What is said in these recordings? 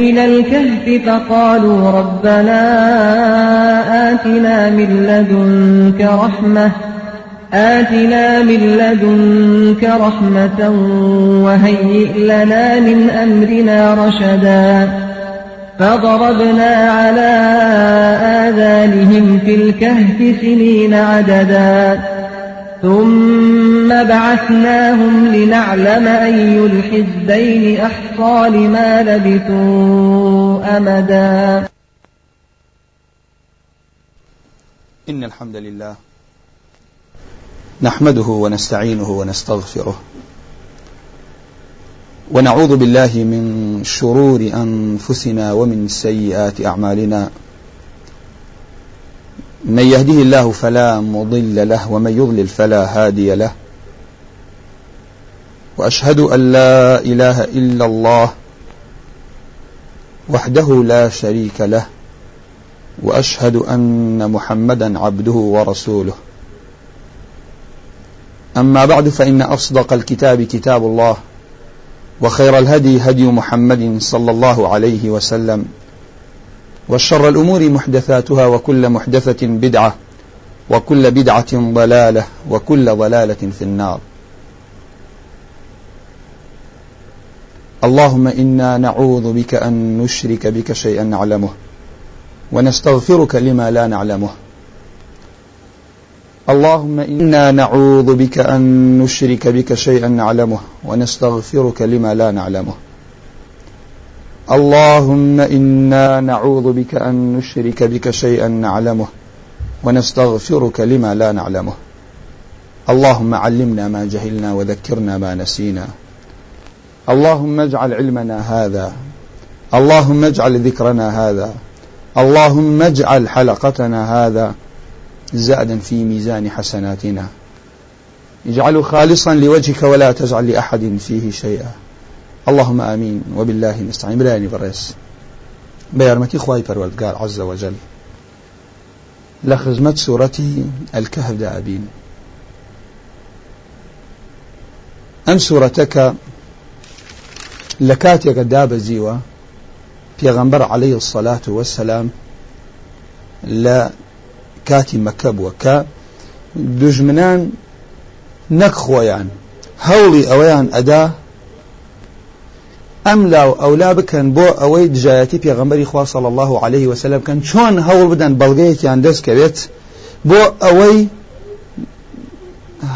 إلى الكهف فقالوا ربنا آتنا من لدنك رحمة آتنا من لدنك رحمة وهيئ لنا من أمرنا رشدا فضربنا على آذانهم في الكهف سنين عددا. ثم بعثناهم لنعلم أي الحزبين أحصى لما لبثوا أمدا. إن الحمد لله نحمده ونستعينه ونستغفره ونعوذ بالله من شرور أنفسنا ومن سيئات أعمالنا. من يهده الله فلا مضل له ومن يضلل فلا هادي له. وأشهد أن لا إله إلا الله وحده لا شريك له وأشهد أن محمدا عبده ورسوله. أما بعد فإن أصدق الكتاب كتاب الله وخير الهدي هدي محمد صلى الله عليه وسلم. وشر الأمور محدثاتها وكل محدثة بدعة وكل بدعة ضلالة وكل ضلالة في النار. اللهم إنا نعوذ بك أن نشرك بك شيئا نعلمه ونستغفرك لما لا نعلمه. اللهم إنا نعوذ بك أن نشرك بك شيئا نعلمه ونستغفرك لما لا نعلمه. اللهم إنا نعوذ بك أن نشرك بك شيئا نعلمه ونستغفرك لما لا نعلمه. اللهم علمنا ما جهلنا وذكرنا ما نسينا. اللهم اجعل علمنا هذا. اللهم اجعل ذكرنا هذا. اللهم اجعل حلقتنا هذا زادا في ميزان حسناتنا. اجعله خالصا لوجهك ولا تجعل لأحد فيه شيئا. اللهم آمين. وبالله نستعين. بلا بريس بيارمتي خواي پروردگار عز وجل. لخزمت سورتي الكهف دابين أم سورتك لكاتيك داب زيوة پیغمبر عليه الصلاة والسلام لا كاتي مكبوة كا دجمنان نكخويان هولي أويان أداه ئەم لاو ئەولا بکەن بۆ ئەوەی دژایەتی پێغەمبەری خوا صلی الله عليه وسلم کەن چۆن هەوڵ بدەن بەڵگەیەکیان دەستکەوێت بۆ ئەوەی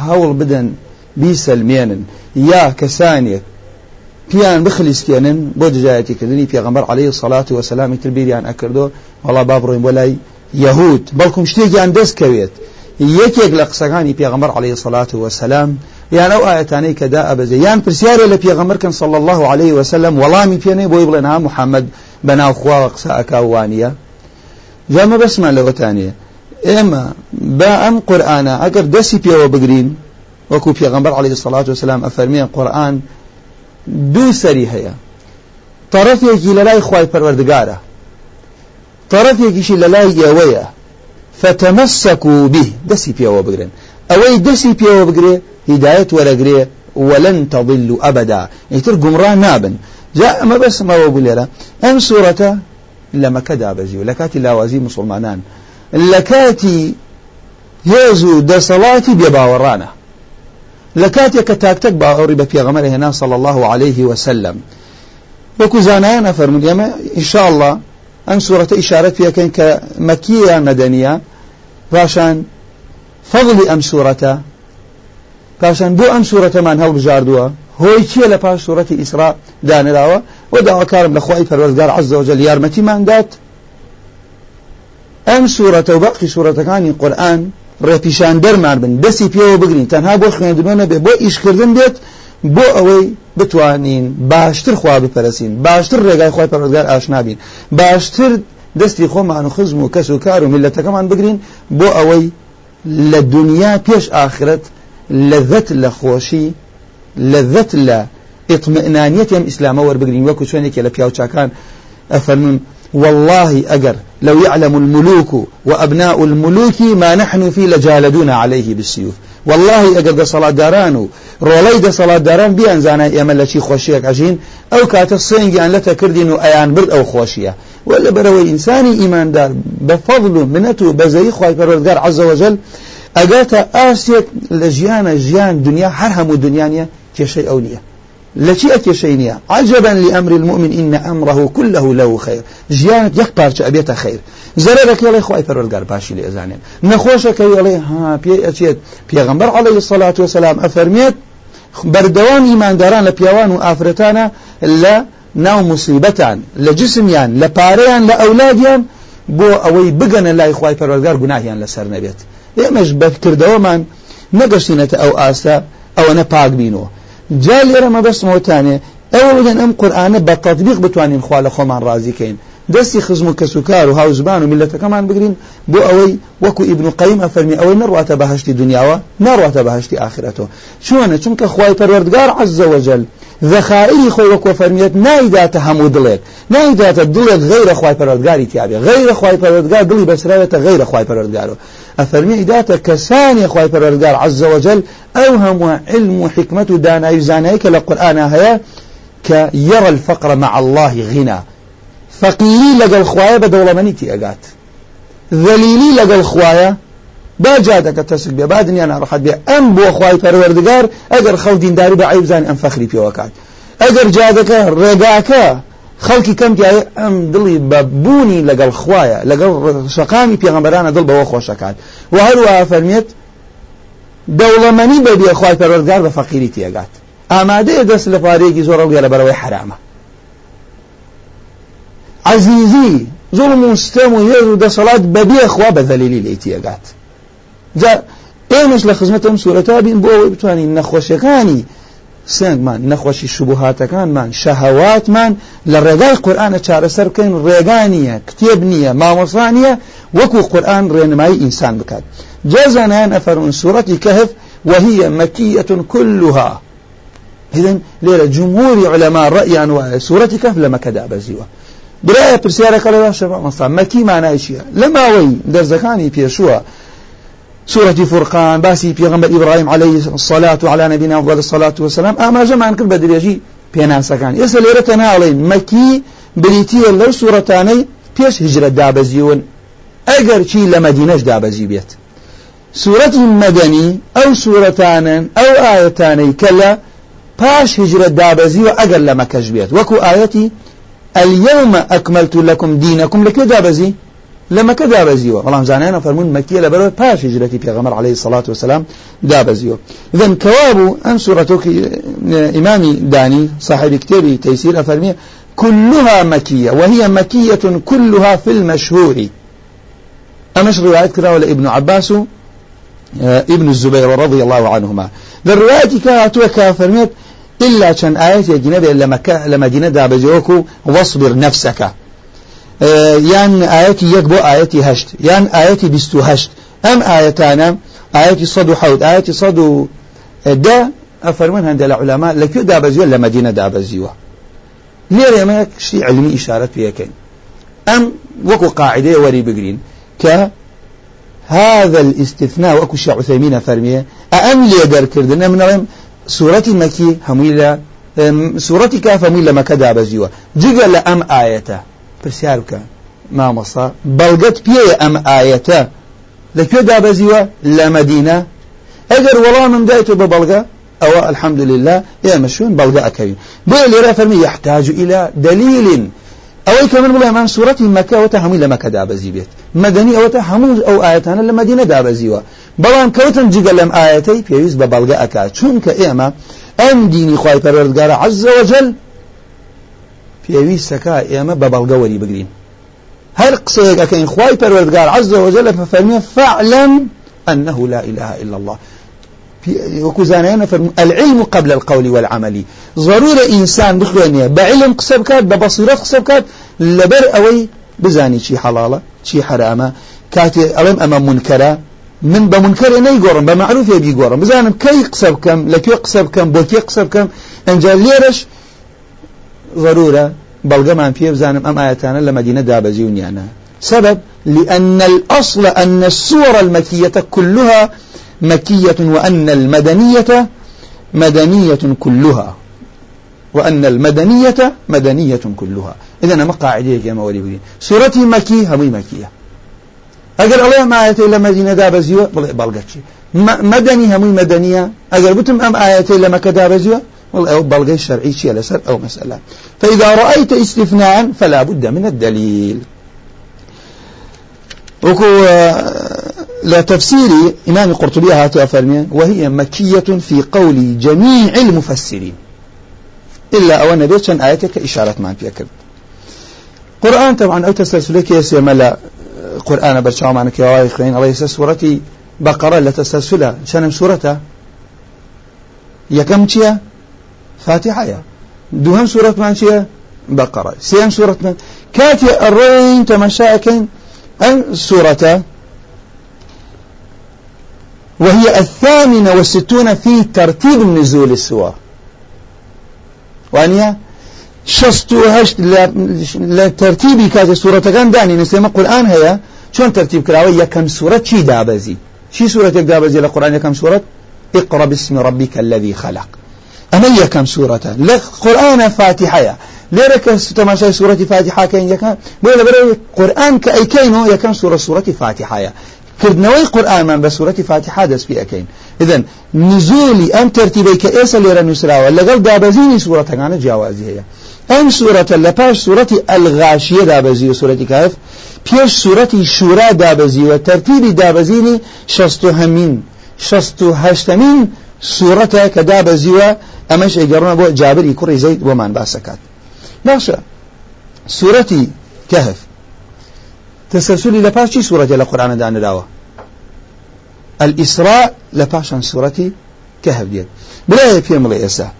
هەوڵ بدەن بیسەلمێنن یا کەسانێک پیان بخلیستێنن بۆ دژایەتیکردنی پێغەمبەر عليه الصلاة والسلام تر بیریان ئەکردو وەڵا با بڕۆین بۆ لای یەهود بەڵکوم شتێکیان دەستکەوێت لە قسەکانی پێغەمبەر عليه الصلاة والسلام یان ئەو ئاەتانەی کە دا ئەبەجێ یان پرسیارە لە پێغەمەرکن صلى الله عليه وسلم وەڵامی پێنەی بۆی بڵێن ها محەممەد بەناو خواوە قسە ئەکاوانە جامە بەسمان لەوەتانەیە ئێمە با ئەم قورآانە ئەگەر دەستی پێوە بگرین وەکو پێغەمبەر عليه الصلاة والسلام ئەفەرمیان قورآن دوو سەری هەیە. طرفێکی لە لای خوای پەروەردگارە. طرفێکیشی لە لای ئێوەیە فتمسكوا به. دسي بيوا بگرن أوي دسي بيوا بگري هداية ورقري ولن تضلوا أبدا. يتر قمران نابن. جاء ما بس ما بقول لنا أم سورة لما كدا بزي ولكاتي لاوازي مسلمانان. لكاتي هێز و دەسەڵاتی بێباوەڕانە کاتێک کە تاکتەک باوەڕی بە پێغەمەر هێنا صلى الله عليه وسلم. وەکو ئەفەرمون ئێمە ئینشاءالله ئەم سوورەتە ئیشارەت پێەکەین کە مەکییان مەدەنیە. پاشان فەضلی ئەم سوورەتە. پاشان بۆ ئەم سوورەتەمان هەڵبژاردووە هۆی چییە لە پاش سوورەتی ئیسرا دانراوە و داواکارم لە خۆی پەروەردگار عز وجل یارمەتیمان دات. ئەم سوورەتە و باقی سوورەتەکانی قورئان ڕێپیشان دەرمان بن. دەستی پێوە بگرین تەنها بۆ خوێندنەوە نەبێ بۆ ئیشکردن بێت بۆ ئەوەی بتوانین باشتر خوا بپەرسین باشتر ڕێگای خۆی پەروەردگار ئاشنابین باشتر دەستی خۆمان خزم و کەس و کار و میلەتەکەمان بگرین بۆ ئەوەی لە دنیا پێش ئاخرەت لذت لە خۆشی لذت لە ئطمئنانیت ئەم ئیسلامە وەربگرین. وەکو شوێنێکی لە پیاوچکان ئەفەرمون والله أجر لو يعلم الملوك وأبناء الملوك ما نحن فيه لجالدون عليه بالسيوف والله ئەگەر دەسەڵاتداران و ڕۆڵەی دەسەڵاتداران بیان زانای ئێمە لە چی خۆشیەک ئەژین ئەو کاتە سنگیان لەتە کردین و ئەیان برد ئەو خۆشیە ولا بەرەوەی ئینسانی ئیماندار بە فەضل و منەت و بەزەی خی پەروەردگار عەزەوەجەل ئەگاتە ئاسێک لە ژیانە ژیان دنیا هەر هەموو دنیاە کێشەی لتي أكيشينيا عجبا لأمر المؤمن إن أمره كله له خير جيانت يك بارچ أبيت خير زررك يلي خواهي فرولگار باشي لإزانين نخوشك يلي ها بي أتيت بيغمبر عليه الصلاة والسلام أفرميت بردوان إيمان داران لبيوان وآفرتانا لا ناو مصيبتان لجسميان لباريان لأولاديان بو أوي بقنا لا إخواهي فرولگار قناهيان لسر نبيت ئێمەش بەکردەوەمان نەگەشتینەتە ئەو ئاستا ئەوە نە پاک بینەوە جا لێرە مەبەستمەوەتانێ ئەوە بگەن ئەم قورآانە بە تطبیق بتوانین خوا لە خۆمان ڕازیکەین دەستی خزم و کەسوکار و هاوزبان و میلەتەکەمان بگرین بۆ ئەوەی وەکو ئیبن قەیم ئەفەرمی ئەوەی نڕاتە بەهشتی دنیاوە نڕاتە بەهشتی ئاخرەتەوە چۆنە چونکە خوای پەروەردگار عز وجل ذخائری خۆی وەکو فەرمیێت نایداتە هەموو دڵێک. نایداتە دڵێک غیرە خوای پەروەردگاری تیاابێ غیرە خوای پەروەردگار دڵی بەسراوێتە غیرە خوای پەروەردگارەوە أفرمي إداتا كساني خواهي فرارقار عز وجل أوهم علم وحكمة داناي زانايك لقرآن هيا كيرى الفقر مع الله غنى. فقيري لقى الخوايا بدولة منيتي أقات ذليلي لقى الخوايا با جادك تسك بها با دنيانا رحت بها أم بو خواهي پروردگار أجر خو دينداري بعيب زاني أم فخري في وكات أجر جادك رقاك خەڵکی کەم ئەم دڵی بە بوونی لەگەڵ خویە لەگەڵ شەقامی پێغەمبەرانە دڵ بەوە خۆشەکات. و هەروە فەرمێت دەوڵەمەنی بە بێخوای پەروەردگار بە فەقیری تێگات. ئامادەیە دەست لە پارەیەکی زۆر ڕڵگە لە بەرەوەی حرامە. عزیزی زوڵم و ستەم و هێز و دەسەڵات بەبێ خوا بە ذەلیلی لی تێگات. جا ئێمەش لە خزمەتەم سوورەتا بین بۆ ئەوەی بتوانین نەخۆشیەکانی سنگمان نەخۆشی شوبهاتەکانمان شەهەواتمان لە ڕێگای قورآانە چارەسەر بکەین ڕێگانیە کتێب نییە مامۆسانیە وەکو قورآن ڕێنمایی ئینسان بکات. جازانیان ئەفەرون سوورەتی کەهف وهي مكية كلها ليلة جمهور علماء رأيان وسورة كهف لما كدا بزيوة براية برسيارة قال شباب مصطفى مكي معناه شيء لما وي درزكاني بيشوا سورة فرقان باسي پیغمبر إبراهيم عليه الصلاة وعلى نبينا أفضل الصلاة والسلام. أما جمعا كل بدريجي پێناسەکان ئێستا لێرە ناڵێن مەکی بریتە لەو سوورەتانەی پێش هجرە دابەزیون ئەگەر چی لە مەدینەش دابەزی بێت سوورەتی مەدەنی ئەو سوورەتانن ئەو ئاەتانەی کە لە پاش هجرە دابەزی و ئەگەر لە بێت وەکو ئاەتی اليوم أكملت لكم دينكم لكي دابزي. لما كذا بزيوه والله زانينا فرمون مكية لبرو باش هجرتي بيغمر عليه الصلاة والسلام دا بزيوه إذن كوابو أم سورتك إمامي داني صاحب كتابي تيسير أفرمي كلها مكية وهي مكية كلها في المشهور. أمش رواية كذا ولا ابن عباس؟ ابن الزبير رضي الله عنهما. ذا الرواية كاتوا كافرميت إلا كان آيات يا جنبي لما دينا دابزيوكو واصبر نفسك. یان ئاەتی یەک بۆ ئاەتی هەشت یان ئاەتی بیست و هەشت. ئەم ئاەتانە ئاەتی سەد و حەوت ئاەتی سەد و دە ئەفەرمون هەندە لە علەما لەکوێ دابەزیوە؟ لە مەدینە دابەزیوە. لێرە ئێمە شتی علمی ئیشارەت پێەکەین ئەم وەکو قاعدەیە وەری بگرین کە هذا الاستثناء وەکو شيخ عثيمين فرميه أأم لي دركردن من رم سورة مكي هميلة سورة كاف هميلة مكة دابزيوة جيجا لأم آيته پرسیار بکە. مامۆسا بەڵگەت پێیە ئەم ئاەتە لەکوێ دابەزیوە لە مەدینە. ئەگەر وەڵامم دایتەوە بە بەڵگە ئەوە الحمد لله ئێمە شوێن بەڵگە ئەەکەوین. بۆ لێرە فەرمی يحتاج إلى دليل ئەوەی کە من بڵێمان سوورەتی مەکەوەتە هەمووی لە مەکە دابەزی بێت. مەدەنی ئەوەتە هەموو ئەو ئاەتانە لە مەدینە دابەزیوە. بەڵام کەوتن جگە لەم ئاەتەی پێویست بە بەڵگە ئەکات چونکە ئێمە ئەم دینی خی پەروەردگارە عز وجل پێویستەکە ئێمە بە بەڵگەوەری بگرین هەر قسەیەک ئەەکەین خی پەروەردگار عز وجل ففەرمێ فعلم أنه لا إله إلا الله. وكزانينا العلم قبل القول والعمل. ضرورة إنسان بخوانية. بعلم قسب كات ببصيرة قسب كات لبر أوي بزاني شي حلالة شي حرامة. كاتي ألم أما منكرة. من بمنكر نيقورن بمعروف يبي قورن بزانم كي قسب كم لكي قسب كم بوكي قسب كم انجال ليرش ضرورة بلغمان فيه بزانم أم آياتنا لمدينة دابزيونيانا سبب لأن الأصل أن السور المكية كلها مكية وأن المدنية مدنية كلها. وأن المدنية مدنية كلها. إذا ما قاعدة يا مولي بودين سورة مكي همي مكية. أجر الله ما آياتي إلا مدينة دابزيوة بلغتشي. مدني همي مدنية. أجر بتم أم آياتي لما كدابزيوة بلغي الشرعي شيء لسر أو مسألة. فإذا رأيت استثناء فلا بد من الدليل. وكو لتفسير إمام القرطبي هاتوا أفرمي وهي مكية في قول جميع المفسرين. إلا أو نبيت شن آياتك إشارة ما فيها كرد قرآن طبعا أو تسلسلك ملا قرآن برشاو معنا كواي خلين الله يسس سورة بقرة لتسلسلها شنم سورة يكم تيا يا. دوهم سورة من تيا بقرة. سيم سورة كاتي الرين تمشاكين أن سورة وهي الثامنة والستون في ترتيب نزول السور وأنيا؟ شست وهشت لترتيبي كذا سورة كان داني. نسمى القرآن هي شون ترتيب كراوي؟ كم سورة؟ شي دابزي. شي سورة دابزي القرآن كم سورة؟ اقرأ باسم ربك الذي خلق. أما كم سورة؟ القرآن فاتحة. ليرك تماشى سورة فاتحة كين يكن. بولا بري قرآن كأي كينو يكن سورة سورة فاتحة. كردنوي قرآن من بسورة فاتحة دس في أكين. إذن نزولي أم ترتيبي كأيسا ليرا نسراوة لقل دابزيني سورة كان جوازي هي. أم سورة لباش سورة الغاشية دابزي سورة كهف. بيش سورة شورا دابزي وترتيب دابزيني هشتمين سورة كدابزي أمش إجرنا بو جابر يكري زيد ومان باسكات. باشا سورة كهف. تسلسلي لباشي سورة القرآن دان داوة؟ الإسراء لباشا سورة كهف ديت. بلا يفهم الله يسا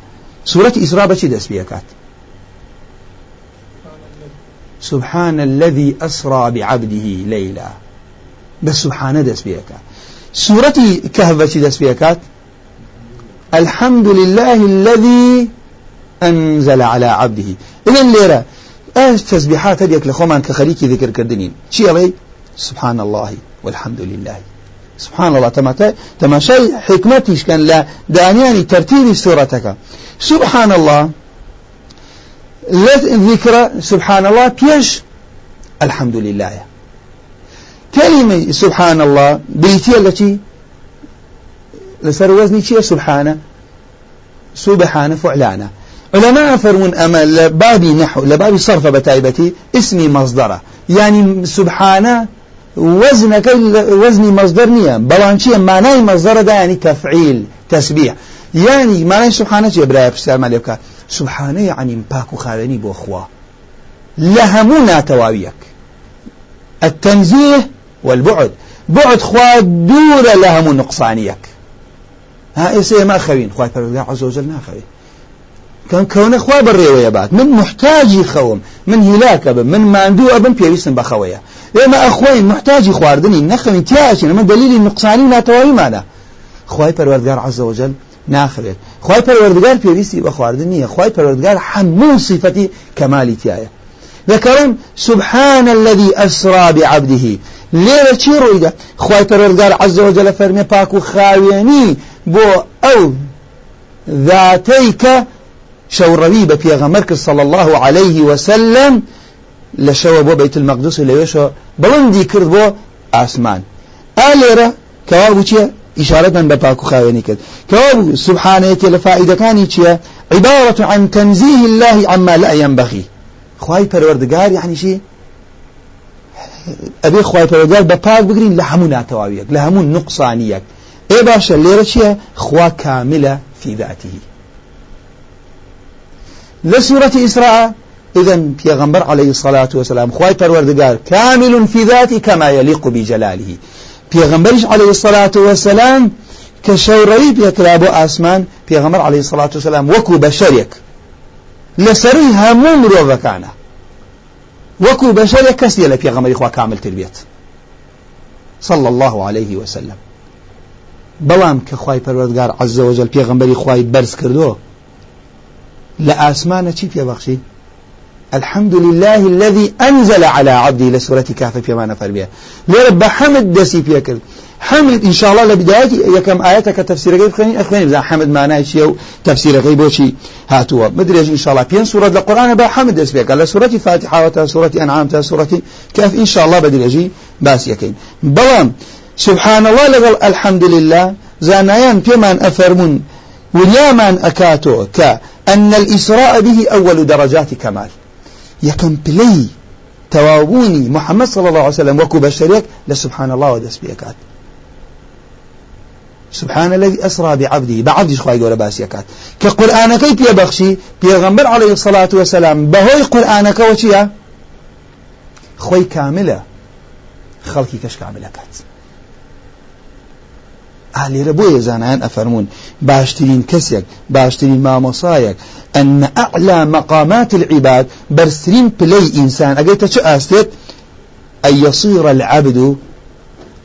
سورة إسراء بشي دس بيكات سبحان الذي أسرى بعبده ليلا. بس سبحان دس بيكات سورة كهف بشي دس بيكات الحمد لله الذي أنزل على عبده. إذا ليرة إيش تسبيحات هذيك لخومان كخليكي ذكر كردنين؟ شي علي سبحان الله والحمد لله سبحان الله تما تما شيء حكمتيش كان؟ لا دانياني ترتيب سورتك. سبحان الله ذكر سبحان الله بيش الحمد لله كلمة سبحان الله بيتي التي لسر وزني شيء؟ سبحانه. سبحانه فعلانه. علماء فرمون أما لبابي نحو لبابي صرف بتايبتي اسمي مصدره. يعني سبحانه وزنك وزني مصدر نية. بلانشية معناي مصدر ده يعني تفعيل تسبيح. يعني معناي سبحانه يا براي بسال مالك سبحانه يعني مباك وخالني بو أخوة لهمونا تواويك التنزيه والبعد. بعد خوا دور لهم نقصانيك ها إيسي ما خوين خواهي فرقا عز وجل ما خوين كان كونه خوا بڕێوەیە بات من محتاجی خەوم من هیلاکە بم من ماندوو ئەبم پێویستم بەخەوەیە ئێمە ئەخۆین محتاجی خواردنی نەخەوین تیاچین ئەمە دلیلی نقصانی ناتەواییمانە خی پەروەردگار عزەوەجل ناخرێت خی پەروەردگار پێویستی بە خواردن نییە. خی پەروەردگار هەموو صفەتی کەمالی تایە ذكرون سبحان الذي أسرى بعبده. ليلة چی ڕوویدا خی پەروەردگار عزەوەجل فەرمێ پاک و خاوێنی بۆ ئەو ذاتەی شەوڕەوی بە پێغەمەر کرد صلى الله عليه وسلم لە شەوە بۆ بەیت المەقدس و لەوێشەوە بەڵندی کرد بۆ ئاسمان. إشارة بباك خاويني كد كواب سبحانه لفائدة كاني چيا عبارة عن تنزيه الله عما لا ينبغي. خواهي پروردگار يعني شي أبي خواهي پروردگار بباك بقرين لهمون تواويك لهمون نقصانيك إيه باشا چيا خوا كاملة في ذاته. لسورة إسراء إذا غنبر عليه الصلاة والسلام خواي پروردگار كامل في ذاته كما يليق بجلاله غنبرش عليه الصلاة والسلام كشوري بيكرابو آسمان غنبر عليه الصلاة والسلام وكو بشريك لسري هموم روغكانا وكو بشريك كسي لبيغمبر إخوة كامل تربيت صلى الله عليه وسلم. بلام كخواي پروردگار عز وجل غنبر إخوة برز كردو لآسمان چی في بخشي الحمد لله الذي أنزل على عبدي لسورة كهف في نفر بها لرب حمد دسي في كرد حمد إن شاء الله لبداية كم آياتك تفسير غيب خليني أخواني بزا حمد معناه شيء تفسير غيب وشي هاتوا مدري إن شاء الله بين سورة القرآن با حمد اسمك على سورة فاتحة وتا سورة أنعام تا سورة كيف إن شاء الله بدري أجي باس يكين بلام سبحان الله لغل الحمد لله زانيان بيمان أفرمون وليامان أكاتو كأن الإسراء به أول درجات كمال. يكن بلي توابوني محمد صلى الله عليه وسلم وكو بشريك لسبحان الله ودس بيكات. سبحان الذي أسرى بعبده بعبده خواهي قول باسيكات كقرآن كيف يبخشي بيغمبر عليه الصلاة والسلام بهوي قرآنك وشيا خوي كاملة خلقي كش كاملة كات. أهلي ربوية زانان أفرمون. باشترين كسيك باشترين مامصايك أن أعلى مقامات العباد برسرين بلي إنسان. أقيت شو أستيت أن يصير العبد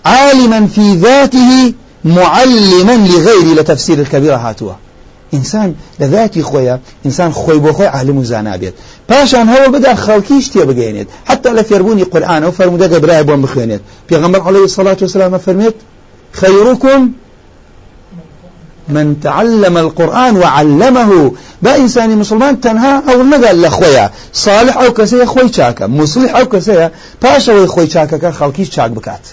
عالما في ذاته معلما لغيري لتفسير الكبيرة هاتوا إنسان لذاتي خويا إنسان خوي بو خوي عالم زانابيت باشان هو بدأ خلقيش تي بقينيت حتى لا يربوني قرآن وفرمو دقا براي بوان بخينيت غمر عليه الصلاة والسلام فرميت خيركم من تعلم القرآن وعلمه. با إنساني مسلمان تنها أو نقال لخويا صالح أو كسية خوي شاكا. مصلح أو كسية باشا خوي شاكا خلقيش شاك بكات.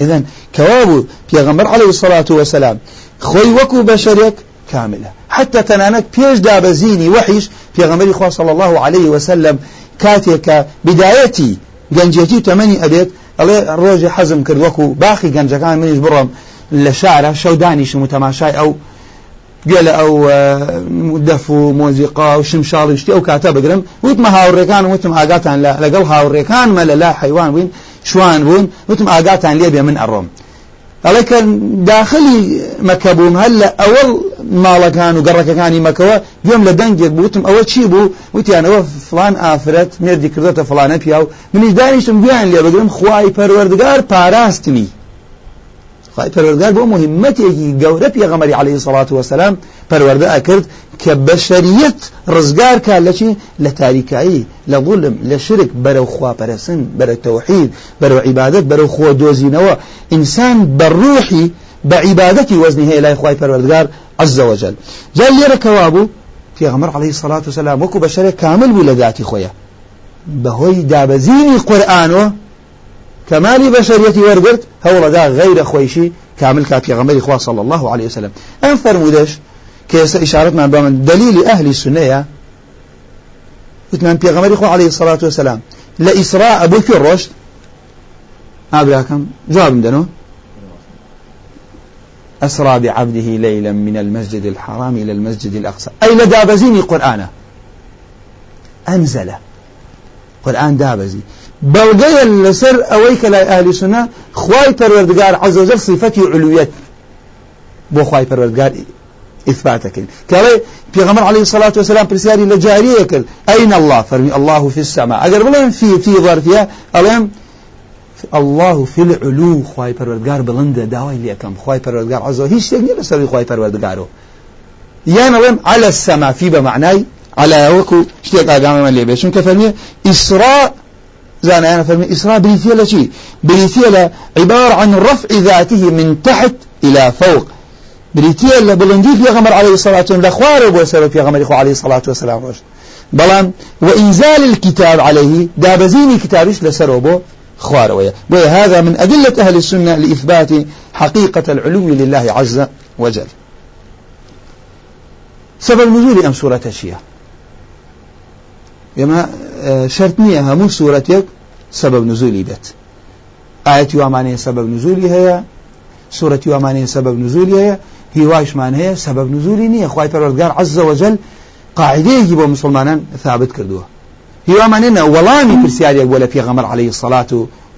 إذن كوابو بيغمبر عليه الصلاة والسلام. خوي وكو بشريك كاملة. حتى تنانك بيش دابزيني وحيش بيغمبر إخوة صلى الله عليه وسلم. كاتيك بدايتي. گەنجێتی تەمەنی ئەبێت ئەڵێ ڕۆژی حەزم کرد وەکو باخی گەنجەکان منیش بڕۆم لە شارە شەو دانیشم و تەماشای ئەو گوێ ئەو دەف و مۆزیقا و شمشاڵی شتی ئەو کاتە بگرم. وتمە هاوڕێکان وتم ئاگاتان لەگەڵ هاوڕێکانمە لە لا حیوان بووین شوان بوون وتم ئاگاتان لێ بێ من ئەڕۆم. ئەڵێ کە داخلی مەکە بووم هەل لە ئەوەڵ ماڵەکان و گەڕەکەەکانی مەکەوە گوێم لە دەنگێک بوتم ئەوە چی بوو؟ وتیانەوە فلان ئافرەت مێردی کردێتە فلانە پیا و منیش دانیشتم گویان لێ بگرم خوای پەروەردگار پاراستنی. خی پەروەردگار بۆ مهمەتێکی گەورە پێغەمەری عليه سڵات وسلام پەروەردە ئەکرد کە بەشەریەت ڕزگار کا لە چی؟ لە تاریکایی لە ظلم لە شرک بەرەو خواپەرسن بەرە تەوحید بەرەو بەرەو خۆ دۆزینەوە ئینسان بەڕوحی بە عیبادەتی وەزنی هەیە لای خوای پەروەردگار عز وجل. جا لێرە کەوا بوو پێغەمبەر عليه الصلاة والسلام وەکو بەشەرێک کامل بوو لە ذاتی خۆیە. بەهۆی دابەزینی كمالي بشريتي ورقرت هو دا غير خويشي كامل كافي غمري خوا صلى الله عليه وسلم. أن فرمودش كيس إشارة من بمن دليل أهل السنة. وتمان بيغمري خوا عليه الصلاة والسلام. لإسراء أبو في الرشد. أبراكم جواب مدنو أسرى بعبده ليلا من المسجد الحرام إلى المسجد الأقصى. أي لدابزيني قرآن أنزل قرآن دابزي. بەڵگەیە لەسەر ئەوەی کە لای ئاهلی سنە خوای پەروەردگار عەزەوجەل صفەتی علویەت بۆ خوای پەروەردگار إثباتك. كالي غمر عليه الصلاة والسلام برسالي لجارية كل أين الله؟ فرمي الله في السماء. أقر بلين في في ظرفية ألين الله في العلو. خواي پروردگار بلنده داوای لیکم خواي پروردگار عز وجل هیچ تگنی لسر خواي پروردگارو. يعني لم على السماء في بمعنى على وكو اشتيق آقام من ليبه شون كفرمي إسراء زانا أنا فرمي إسراء بريثية لشي بريثية عبارة عن رفع ذاته من تحت إلى فوق. بريثية لبلندي في غمر عليه الصلاة والسلام لخوار وسبب في غمر عليه الصلاة والسلام رشد. بلان وإنزال الكتاب عليه دابزيني كتابش لسروبو خوار ويا هذا من أدلة أهل السنة لإثبات حقيقة العلو لله عز وجل. سبب نزول أم سورة الشيعة؟ يما آه، شرط نییە. هەموو سوورەتێک سبب نزولی بێت ئاەتی وامانەیە سبب نزولی هەیە سوورەتی وامانەیە سبب نزولی هەیە هیواشمان هەیە سبب نزولی نییە. خی پەرۆردگار عز وجل قاعدەیەکی بۆ مسلمانان ثابت کردووە. هیوامانێنە وەڵامی پرسیارێک بۆ لە پێغەمەر عليه الصلاة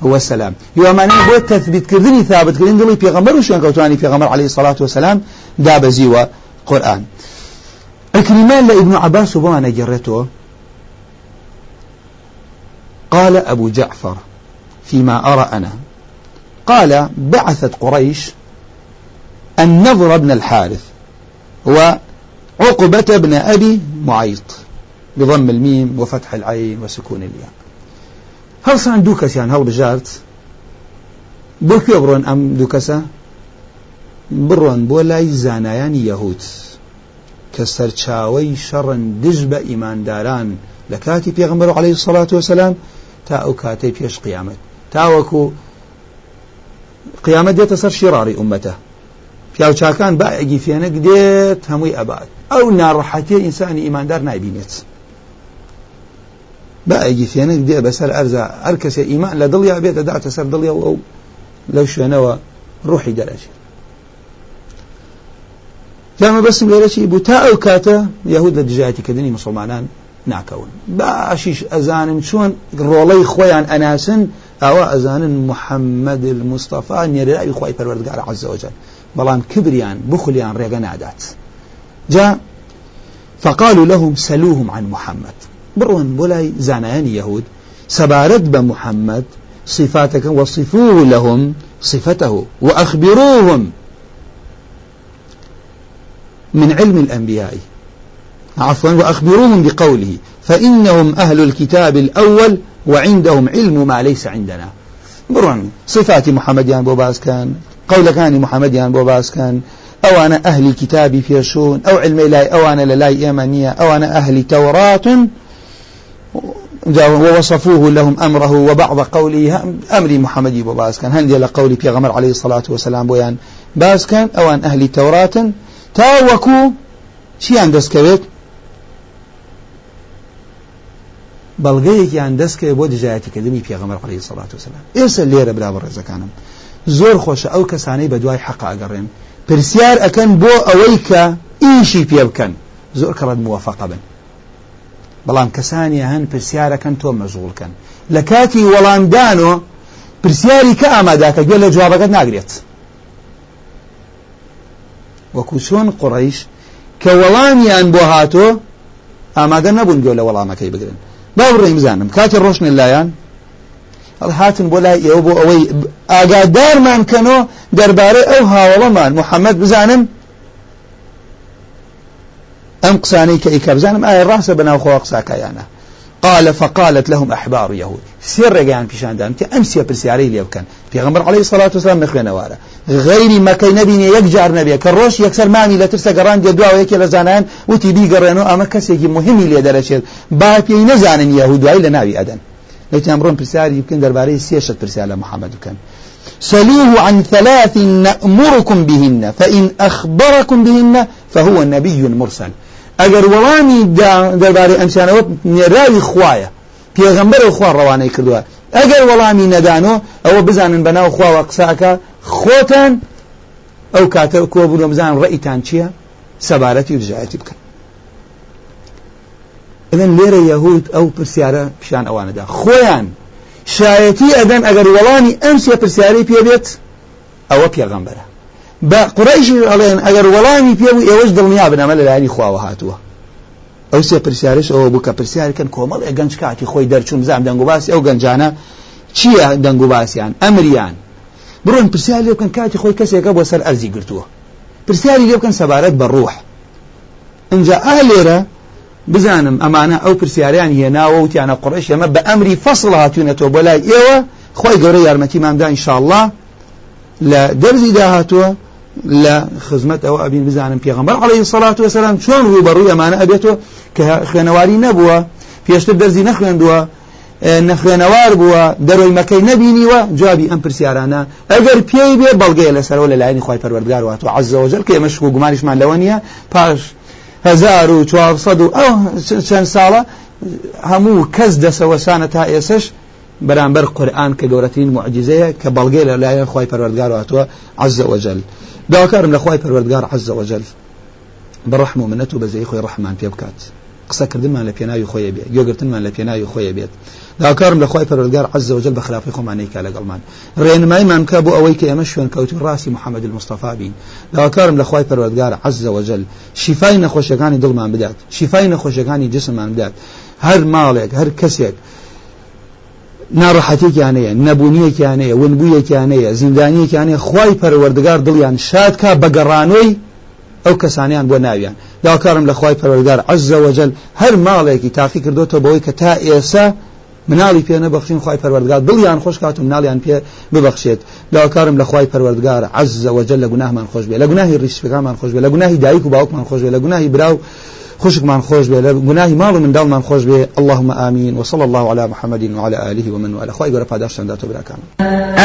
والسلام هیوامانەیە بۆ تثبیتکردنی ثابتکردن دڵی پێغەمبەر و شوێنکەوتانی پێغەمبەر عليه الصلاة والسلام دابەزیوە قورآن. ئەکریمان لە ئیبن عباس و بۆمانە گەڕێتەوە قال أبو جعفر فيما أرى أنا قال بعثت قريش النضر بن الحارث وعقبة بن أبي معيط بضم الميم وفتح العين وسكون الياء. هل صندوق يعني هل بجارت؟ بۆ کوێ بڕۆن ئەم دوو کەسە بڕۆن بۆ لای زانایانی یەهود کە سەرچاوەی شەڕن دژ بە ئیمانداران لە عليه الصلاة والسلام تا ئەو کاتەی پێش قیامەت. تاوەکو قیامەت دێتە سەر شیڕاری ئومەتە. پیاوچاکان با ئەگیفێنک دێت هەمووی ئەبات ئەو ناڕەحەتی ئینسانی ئیماندار نایبینێت. با ئەگیفێنک دێ بەسەر ئەرزە هەر کەسێ ئیمان لە دڵیا بێتە داتە سەر دڵیا ئەو لەو شوێنەوە ڕوحی دەرەچێت. جامە بەسم لێرەی بوو؟ تا ئەو کاتە یهود لە دژاتیکردنی مسلمانان ناکەون. باشیش ئەزانن چۆن ڕۆڵەی خۆیان ئەناسن ئەوە ئەزانن محەممەد المستەفا نێراوی خۆی پەروەردگار عزەوەجل. بەڵام کبریان بخلیان ڕێگە نادات. جا فقالوا لهم سلوهم عن محمد لای زانایانی یهود سەبارەت بە محەممەد صفاتك وصفوه لهم صفته وأخبروهم من علم الأنبياء. عفوا وأخبروهم بقوله فإنهم أهل الكتاب الأول وعندهم علم ما ليس عندنا. برون صفات محمد بو باس كان قول كان محمد بو باس كان أو أنا أهل كتابي فيشون أو علم لاي أو أنا للاي إيمانية أو أنا أهل توراة ووصفوه لهم أمره وبعض قوله أمر محمد بو باس كان. هندي لقولي في غمر عليه الصلاة والسلام بويان باس كان أو أن أهل توراة تاوكو شيان دەستکەوێت بەڵگەیەکیان دەستکەوێت بۆ دژایەتیکردنی پێغەمەر قەڵی سەڵات وسلام ئێستا لێرە برا ڕێزەکانم. زۆر خۆشە ئەو کەسانەی بە دوای حەق ئاگەڕێن پرسیار ئەەکەن بۆ ئەوەی کە ئیشی پێ بکەن. زۆر کەڕەت مووەفەقە بن. بەڵام کەسانی هەن پرسیارەکەن تۆ مەژغولکەن لە کاتی وەڵامدانەوە پرسیاری کە ئاماداکە گوێ لە جوابەکەت ناگرێت. وەکو چۆن قڕیش کە وەڵامیان بۆ هاتۆ ئامادە نەبوون گوێ لە وەڵامەکەی بگرن. با بڕێم بزانم کاتی ڕۆشنە لایەن هاتن بۆ لای ئێوە بۆ ئەوەی ئاگادارمان کەنەوە دەربارەی ئەو هاوڵەمان محەممەد بزانم؟ ئەم قسانەی کە ئیکە بزانم ئایا ڕاستە بەناوخۆ قساکایانە قال فقالت لهم أحبار يهود سير رجعان بيشان دام تي أمسي برسياري لي وكان في غمر عليه الصلاة والسلام نخوي نوارا. غير ما كي نبي يكجار نبي. كروش يكسر مامي لا ترسى قران دعوة يكي لزانان. وتي بي قرانو أما كسي مهمي لي درشير با بي نزان يهود. وعي لناوي أدن. ليت أمرون برسياري يمكن درباري سيشت برسيارة محمد كان. سلوه عن ثلاث نأمركم بهن. فإن أخبركم بهن فهو نبي مرسل. ئەگەر وەڵامی دەربارەی ئەمسیانەوە نێراوی خوایە پێغەمبەر خوا ڕەوانەی کردووە. ئەگەر وەڵامی نەدانۆ ئەوە بزانن بەناو خواوە قساکە خۆتان ئەو کاتە کۆ بوو بزان ڕئیتان چییە؟ سەبارەتی و دژایەتی بکەن. ئەدەن لێرە یەهود ئەو پرسیارە پیشان ئەوانەدا. خۆیان شایەتی ئەدەن ئەگەر وەڵامی ئەمسیە پرسیارەی پێبێت ئەوە پێغەمبەرە. بە قڕیشی ئەڵێن ئەگەر وەڵامی پێبوو ئێوەش دڵنیا بنەمە لە لایانی خواوە هاتووە. ئەو سێ پرسیارش ئەوە بوو کە پرسیارکەن کۆمەڵ گەنج کاتی خۆی دەرچوون بزانام دەنگوباسی ئەو گەنجانە چییە دەنگوباسییان ئەمریان. بڕۆن پرسیار لێ بکەن کاتی خۆی کەسێکە بۆ سەر ئەرزی گرتووە. پرسیاری لێ بکەن سەبارەت بە ڕوح. اینجا ئا لێرە بزانم ئەمانە ئەو پرسیاریان هێناوە وتیانە قڕش ئەمە بە ئەمری فەصل هاتوونەتەوە بۆ لای ئێوە خۆی گەورە یارمەتی مامدا ئینشاءله لە دەرزی داهاتووە. لە خزمەت ئەوە ئەبین بزانم پێغمبەر عليه الصلاة والسلام چۆن ڕوبەڕووی ئەمانە ئەبێتەوە کە خوێنەواری نەبووە پێشتر دەرزی نەخوێندووە نەخوێنەوار بووە دەرۆی مەکەی نەبینیوە جوابی ئەم پرسیارانە. ئەگەر پێی بێ بەڵگەیە لەسەرەوە لە لایانی خی پەروەردگار واتۆ عزەوەجل کە ئێمە شکو گومانیشمان لەوە نییە. پاش هزار و چوارسەد و ئەو چەند ساڵە هەموو کەس دەسەوەسانە تا ئێسش بەرامبەر قورآن کە گەورەترین معجزەیە کە بەڵگەی لە لایەن خی پەروەردگار واتوە عزەوەجل داواکارم لە خی پەروەردگار عز وجل بەڕحم و منەت و بەزەی خۆی ڕحمان پێ بکات. قسەکردنمان لە پێناوی خۆی بێت. گوێگرتنمان لە پێناوی خۆی بێت. داواکارم لە خی پەروەردگار عز وجل بە خلافی خۆمانەی کا لەگەڵمان. ڕێنمایمان کە بۆ ئەوەی کە ئێمە شوێن کەوتی ڕاستی محەممەد المستەفا بین. داواکارم لە خی پەروەردگار عز وجل شیفای بدات. شیفای نەخۆشیەکانی جسممان بدات. هەر ماڵێک هەر کەسێک ناڕەحەتێکیانەیە نەبوونیەکیانەیە ونبوویەکیانەیە زیندانیەکیانەیە خی پەروەردگار دڵیان شادکە بەگەڕانەوەی ئەو کەسانیان بۆ ناویان. داکارم لە خی پەروەردگار عزەوەجل هەر ماڵێکی تاقی کردوتە بەوەی کە تا ئێسا مناڵی پێ نەبخشین خی پەروەردگار. دڵیان خۆش کات و مناڵیان پێ ببەخشێت. لاوەکارم لە خی پەروەردگار عز وجل لە گوناهمان خۆش بێ لە گوناهی ڕیشفەکانمان خۆش بێ لە گوناهی دایک و باوکمان خۆش بێ لە گوناهی براو خوشكمان خوش بي گناهي مال من دالمان خوش بي. اللهم آمين. وصلى الله على محمد وعلى آله ومن والاه خواهي قرأ فاداش سندات براكان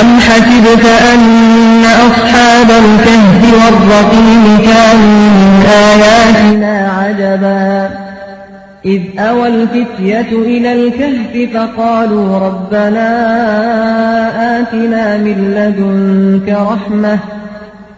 أم حسبت أن أصحاب الكهف والرقيم كانوا من آياتنا عجبا؟ إذ أوى الفتية إلى الكهف فقالوا ربنا آتنا من لدنك رحمة.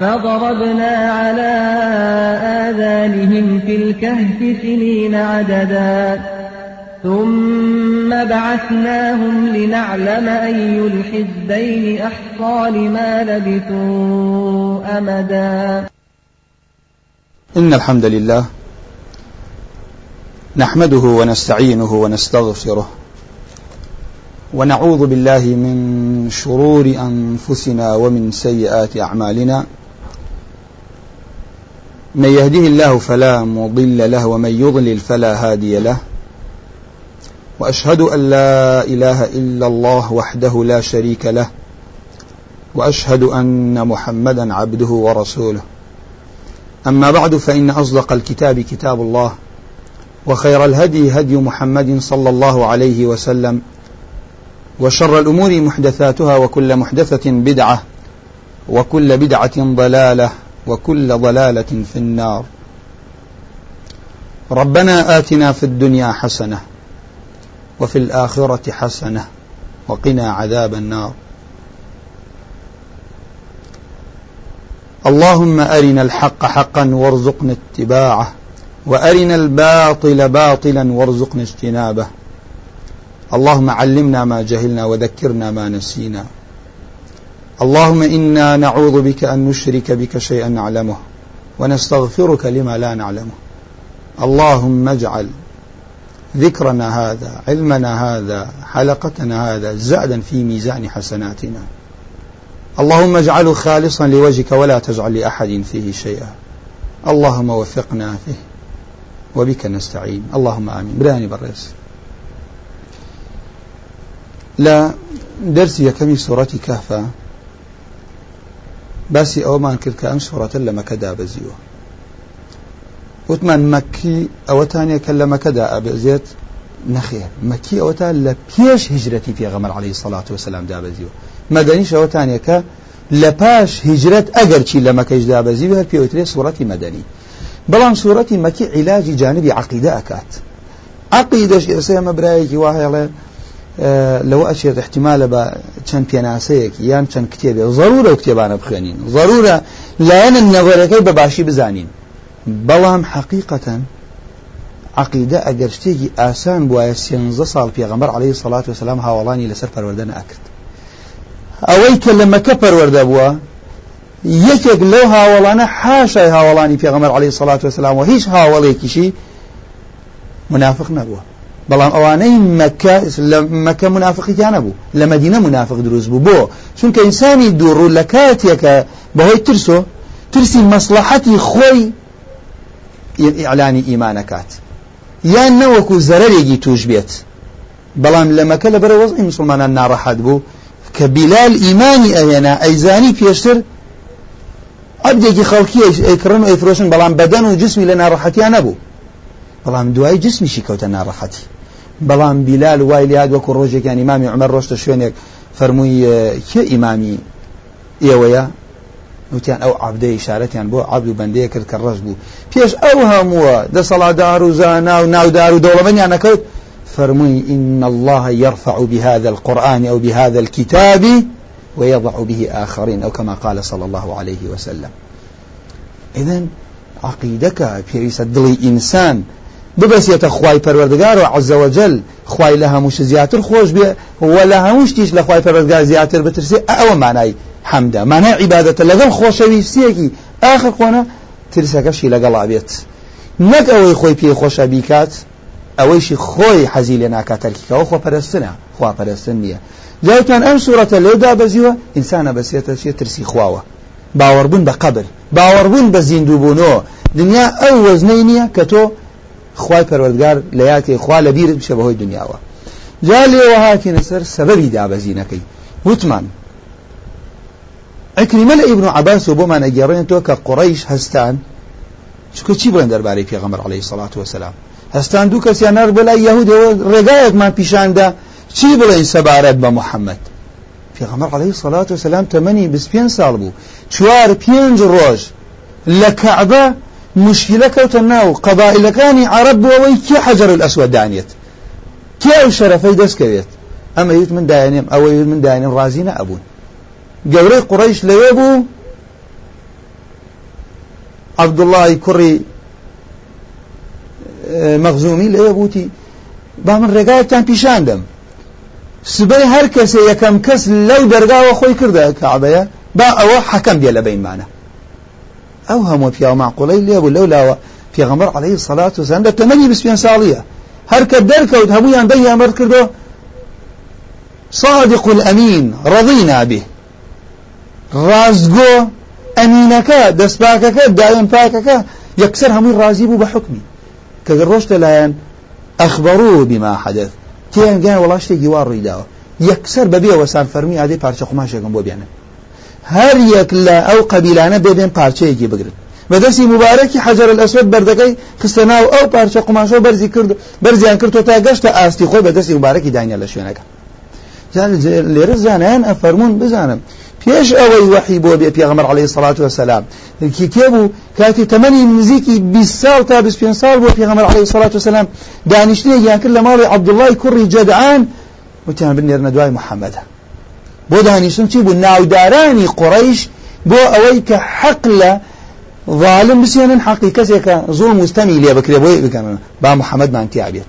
فضربنا على آذانهم في الكهف سنين عددا. ثم بعثناهم لنعلم أي الحزبين أحصى لما لبثوا أمدا. إن الحمد لله نحمده ونستعينه ونستغفره ونعوذ بالله من شرور أنفسنا ومن سيئات أعمالنا. من يهده الله فلا مضل له ومن يضلل فلا هادي له. وأشهد أن لا إله إلا الله وحده لا شريك له. وأشهد أن محمدا عبده ورسوله. أما بعد فإن أصدق الكتاب كتاب الله وخير الهدي هدي محمد صلى الله عليه وسلم وشر الأمور محدثاتها وكل محدثة بدعة وكل بدعة ضلالة وكل ضلالة في النار. ربنا آتنا في الدنيا حسنة وفي الآخرة حسنة وقنا عذاب النار. اللهم أرنا الحق حقا وارزقنا اتباعه وأرنا الباطل باطلا وارزقنا اجتنابه. اللهم علمنا ما جهلنا وذكرنا ما نسينا. اللهم إنا نعوذ بك أن نشرك بك شيئا نعلمه ونستغفرك لما لا نعلمه. اللهم اجعل ذكرنا هذا علمنا هذا حلقتنا هذا زادا في ميزان حسناتنا. اللهم اجعله خالصا لوجهك ولا تجعل لأحد فيه شيئا. اللهم وفقنا فيه وبك نستعين. اللهم آمين. براني برس لا درسي كمي سورة كهفة. باسی ئەومان کرد کە ئەم سوڕەتە لە مەکەدا بەزیوە. وتمان مەکی ئەوەتانێک کە لە مەکەدا ئەبێزێت نەخێر مەکی ئەوەتا لە پێش هجرەتی پێغەمەر عليه سەڵات وسلام دابەزیوە. مەدەنیش ئەوەتانێکە لە پاش هجرەت ئەگەر چی لە مەکەش دابەزی هەر پێوترێ سوورەتی مەدەنی. بەڵام سوورەتی مەکی عیلاجی جانبی عقیدە ئەکات. عقیدەش ئێستا ئەمە برایەکی وایڵێ لەوە ئەچێت احتیمالە بە چەند پێناسەیەکی یان چەند کتێبێ. ضرورە و کتێبانە بخوێنین. ضرورە لایەنە نەوەرەکەی بە باشی بزانین. بەڵام حقیقەتەن عقیدە ئەگەر شتێکی ئاسان بواە سێنزە ساڵ پێغەمبەر عليه سڵات وسلام هاوڵانی لەسەر پەروەردە ناکرد. ئەوەی کە لە مەکە پەروەردە بووە یەکێک لەو هاوڵانە حاشای هاوڵانی پێغەمبەر عليه سڵات وسلام و هیچ هاوڵێکیشی منافق نەبووە. بەڵام ئەوانەی مەکە لە مەکە منافقیتیانە بوو لە مدینە منافق دروست بوو. بۆ چونکە ئینسانی دووڕوو لە کاتێکە بەهۆی ترسۆ ترسی مەسلحەتی خۆی ئیعلانی ئیمانەکات یان نەوەکو زەرەرێکی توش بێت. بەڵام لە مەکە لە بەرە وەزی مسلمانان ناڕەحەت بوو کە بیلال ئیمانی ئەهێنا ئەیزانی پێشتر عبدێکی خەڵکی ئەیکڕن و ئەیفرۆشن بەڵام بەدەن و جسمی لە ناڕەحەتیان نەبوو بەڵام دوای جسمیشی کەوتە ناڕەحەتی. بەڵام بیلال وای لات وەکو ڕۆژێکیان ئیمامی عمەر ڕۆشتە شوێنێک فەرمووی کێ ئیمامی ئێوەیە؟ وتیان ئەو عبدە ئشارەتیان بۆ عبد و بەندەیە کرد کە ڕەش بوو. پێش ئەو هەمووە دەسەڵاتدار و زانا و ناودار و دەوڵەمەنیان نەکەوت. فرمي إن الله يرفع بهذا القرآن أو بهذا الكتاب ويضع به آخرين أو كما قال صلى الله عليه وسلم. إذن عقيدك في دڵی إنسان ببەسێتە خی پەروەردگار و عزەوەجل خی لە هەمووش زیاتر خۆش بێ و لە هەموو شتیش لە خی پەروەردگار زیاتر بترسێ ئەوە مانای حەمدە. مانای عیباەتە لەگەڵ خۆشەویستیەکی. ئاخر خۆنە ترسەکەشی لەگەڵا بێت. نەک ئەوەی خۆی پێی خۆشە بیکات ئەوەیشی خۆی حەزی لێ ناکات تەرکیکەوە خۆپەرستنە خواپەرستن نییە. جاوتان ئەم سوورەتە لێدا بەزیوە ئینسانە بەسێتە چێ ترسی خواوە. باوەڕبوون بە قبر باوەڕبوون بە زیندووبوونەوە دنیا ئەو وەزنەی نییە کە تۆ خوای پەروەردگار لە یاتی خوا لە بیرت بشە بەهۆی دنیاوە. جا لێوە هاتینە سەر سەبەبی دابەزینەکەی. وتمان. ئەکریمە لە ئیبن عباس و بۆمان ئەگەڕێن تۆ کە قڕیش هەستان. چکە چی بڵێن دەربارەی پێغەمبەر عەلەیهی سەڵات وسلام هەستان دوو کەسیان نار بەلای یەهودەوە ڕێگایەکمان پیشاندا چی بڵێن سەبارەت بە محەممەد؟ پێغەمبەر عەلەیهی سەڵات وسلام تەمەنی بیست پێنج ساڵ بوو. چوار پێنج ڕۆژ لە کەعبە مشکلە کەوتە ناو. قەبائلەکانی عرب بووەوەی کێ حەجەر الئەسوەد دانێت کێ ئەو شەرەفەی دەستکەوێت ئەمە یوت من دایانێم ئەوە یوت من دایانێم ڕازی نەبوون. گەورەی قوڕیش لەوێ بوو؟ عەبدوڵڵی کوڕی مەغزومی لەوێ بووتی با من ڕێگایەکتان پیشاندەم سبەی هەر کەسێ یەکەم کەس لەو دەرگاوە خۆی کردە کەعبەیە با ئەوە حەکەم بێ لە بینمانە ئەو هەموو پیاو معقوڵەی لێبوو لەو لاوە پێغەمبەر عەلەیهی سەڵات وسەلام لە تەمەنی بیست پێنج ساڵیە هەر کە دەرکەوت هەموویان بەیان بەرد کردو صادق الأمين رضينا به. داوێن پاکەکە یەکسەر هەمووی ڕازی بوو بە حکمی کە ڕۆشتە لایەن ئەخبەڕوو بما حدث. تیان گیان وڵا شتێکی وا ڕوویداوە یەکسەر بەبێ وەسان فەرمی ئادەی پارچە قماشێکم بۆ بێنن هەر یەک لە ئەو قەبیلانە بێبێن پارچەیەکی بگرن بەدەستی مبارەکی حەجر الأسود بەردەکەی خستە ناو ئەو پارچە قماشۆ بەرزی کرد بەرزیان کردو تا گەشتە ئاستی خۆی بەدەستی مبارەکی دانیا لە شوێنەکە لێرە زانیان ئەفەرمون بزانم. پێش ئەوەی وحی بۆ بێ پێغەمبەر عەلەیهی سەڵات وسەلام کی کێبوو کاتی تەمەنی نزیکی 20 ساڵ تا 25 ساڵ بۆ پێغەمبەر عەلەیهی سەڵات وسەلام دانیشتنێکیان کرد لە ماڵی عەبدوڵڵای کوڕی جەدعان وتیان بنێرنە دوای محەممەدە بۆ دانیشتن چی بوو؟ ناودارانی قڕیش بۆ ئەوەی کە حەق لە ظالم بسێنن حەقی کەسێکە زوڵ مستەمی لێ بکرێ بۆی بکەن با محەممەدمان تیا بێت.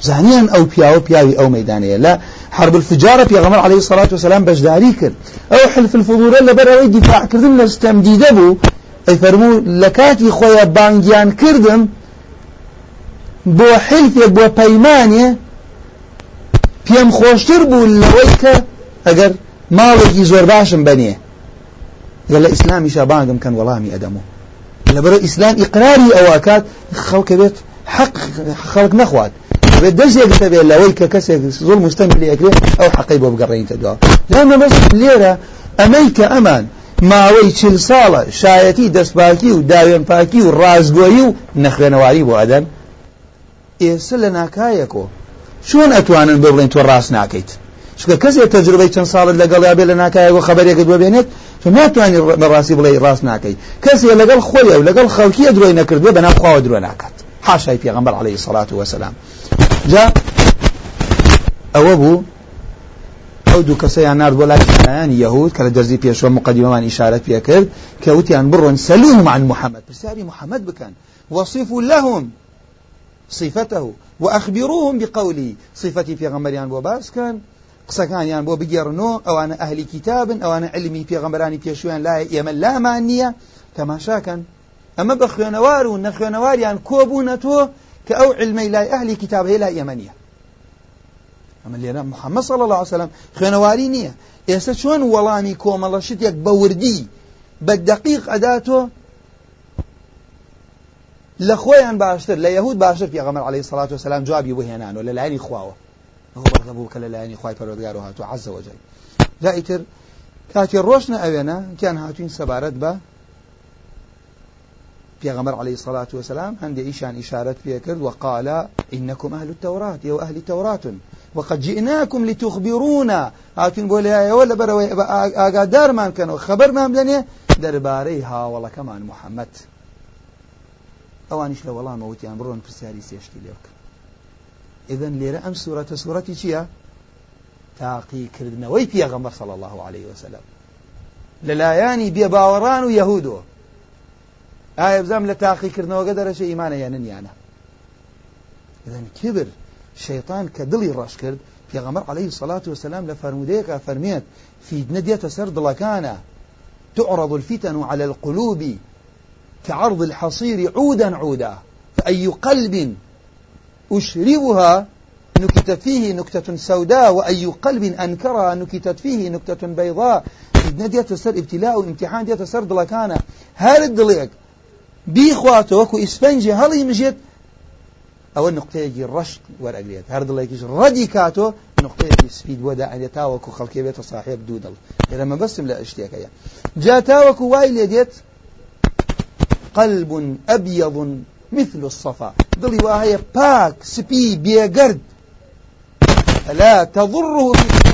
زانیان ئەو پیاوە پیاوی ئەو مەدانەیە لە حرب الفجارة في غمر عليه الصلاة والسلام بجداري كر أو حلف الفضول اللي برا ويدي دفاع كردن لستمديد أبو أي فرمو لكاتي خويا بانجيان كردم بو حلف بو بيمانية پێم خۆشتر بوو لەوەی کە ئەگەر ماڵێکی زۆر باشم بنێ. گە لە ئیسلامیشە بانگم کەن وەڵامی ئەدەمەوە لەبەرە ئیسلام ئیقراری ئەوەکات خەڵکە بێت حەق خەڵک نەخوات. بێت دەستێک دەبێت لەوەی کە کەسێک زۆر مستەمی لێ ئەکرێت ئەو حەقی بۆ بگەڕێنیتە دوا. لەمە بەس لێرە ئەمەی کە ئەمان ماوەی چل ساڵە شایەتی دەستپاکی و داوێن پاکی و ڕازگۆیی و نەخوێنەواری بۆ ئەدەن. ئێستا لە ناکایەکۆ. چۆن ئەتوانن بڵێن تۆ ڕاست ناکەیت؟ چکە کەسێک تەجربەی چەند ساڵت لەگەڵ یا بێ لە ناکایەوە خبرێکت بۆ بێنێت تۆ ناتوانانی بەڕاستی بڵێ ڕاست ناکەی. کەسێک لەگەڵ خۆی و لەگەڵ خەڵکیە درۆی نەکردوێ بە ناو خواوە درۆ ناکات. حاشای پێغەمبەر عەلەیهی سەڵات وەسەلام. جا ئەوە بوو ئەو دوو کەسەیان نرد بۆ لای یهود کە لە دەرزی پێشوە مقدمەمان ئیشارەت پێ کرد کە وتیان بڕۆن سەلوهم عن محمد پرسیاری محمد بکەن. وصفوا لهم صفته وأخبروهم بقوله صفەتی پێغەمبەریان بۆ باس کەن قسەکانیان بۆ بگەڕنەوە ئەوانە ئەهلی کتابن ئەوانە علمی پێغەمبەرانی پێشویان لای ئێمە لامان نییە تەماشاکەن. ئەمە بە خوێنەوار و نەخوێنەواریان کۆبوونە تۆ کە ئەو علمەی لای ئەهلی کتاب هەیە لای ئێمە نییە. ئەمە لێرە محەممەد صلی الله عليه وسلم خوێنەواری نییە. ئێستا چۆن وەڵامی کۆمەڵە شتێک بە وردی بە دقیق ئەداتۆ لە خۆیان باشتر لە یهود باشتر عەلەیهی سەڵات وسەلام جوابی بۆ هێنانەوە لە لایەنی خواوە. کە لە لایەنی خوای پەروەردگار و هاتووە عەزە وەجەل جا ئیتر کاتی ڕۆژنە ئەوێنە کیان هاتوین سەبارەت بە غمر عليه الصلاة والسلام عند إيشان إشارة فيكرد وقال إنكم أهل التوراة يو أهل التوراة وقد جئناكم لتخبرونا. هاتون بولي ولا بروي آقادار من كانوا خبر ما بلني درباري ها والله كمان محمد ئەوانیش لە وەڵامەوتیان بڕۆن پرسیاری سێشتی لێ بکە. ئذن لێرە ئەم سوورەتە سوورەتی چییە؟ تاقیکردنەوەی پێغەمبەر صلی الله عليه وسلم. لەلایانی بێباوەڕان و یەهودۆ ئایا بزانام لە تاقیکردنەوەگە دەرەچە ئیمانە یانن یانە إذن كبر شيطان كدلي راش كرد غمر عليه الصلاة والسلام لفرموديك فرميت في ندية سرد لكان تعرض الفتن على القلوب كعرض الحصير عودا عودا. فأي قلب أشربها نكتت فيه نكتة سوداء وأي قلب أنكرها نكتت فيه نكتة بيضاء. ندية سر ابتلاء وامتحان دية سر دلكانا هل الدليق بيخواته وكو إسفنجي هل يمجد ئەوە نقطەیەکی ڕشت وەرەگرێت هەر دڵێکیش ڕەدی کاتۆ نقطەیەکی سپید بۆ داعێت تاوەکو خەڵکێ بێتە صاحب دوو دڵ ئێرەمە بەسم لە شتێکەیە جا تاوەکو وای لێ دێت قلب أبيض مثل الصفا. دڵی وهەیە پاک سپی بێگرد. لا تضره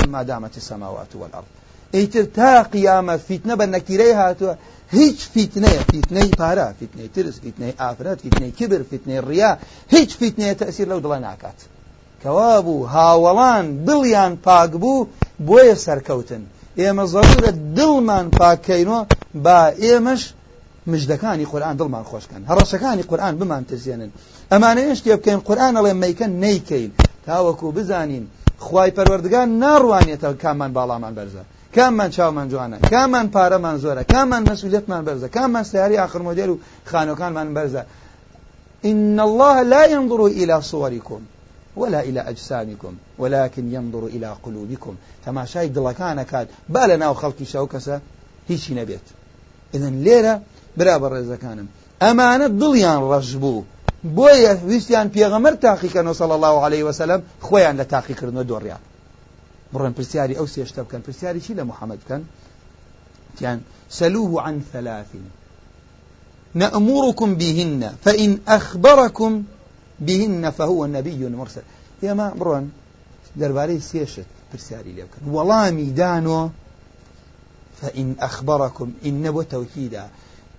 ما دامت السماوات والأرض. ئەیتر تا قیامە فیتنە بە نەکیرەی هاتووە هیچ فیتنەیە فیتنەی پارە فیتنەی ترس فیتنەی ئافرەت فیتنەی کبر فیتنەی ڕیا هیچ فیتنەیە تەسیر لەو دڵە ناکات. کەوا بوو هاوەڵان دڵیان پاک بوو بۆیە سەرکەوتن. ئێمە زەڕورە دڵمان پاکەینەوە با ئێمەش مژدەکانی قورآن دڵمان خۆشکەن. هەڕەشەکانی قورآن بمان تزیێنن. ئەمانەیە شتێ بکەین قورآن ئەڵێ مەیکەن نەیکەین. تاوەکو بزانین. خوای پەروەردگار ناڕوانێتەوە کامان باڵامان بەرزە. کاممان چاومان جوانە. کاممان پارەمان زۆرە. کاممان مەسئولیتمان بەرزە. کاممان سیاری آخر مۆدێر و خانەکانمان بەرزە. إن الله لا ينظر إلى صوركم ولا إلى أجسامكم ولكن ينظر إلى قلوبكم. تماشای دڵەکانە کات. با لە ناو خەڵکی شەو کەسە هیچی نەبێت. إذن لێرە برا بە ڕێزەکانم ئەمانە دڵیان ڕەش بوو. بۆیە ویستیان پێغەمەر تاقیکەنەوە صلى الله عليه وسلم خۆیان لە تاقیکردنەوە دۆڕیان. بڕێن پرسیاری ئەو سێشتە بکەن. پرسیاری چی لە محەممەد تیان سلوه عن ثلاث نأمركم بهن فإن أخبركم بهن فهو نبي مرسل. يا ما دەربارەی سێشت پرسیاری لێ بکەن. وەڵامی دانۆ فإن أخبركم إن بۆ تەوکیدا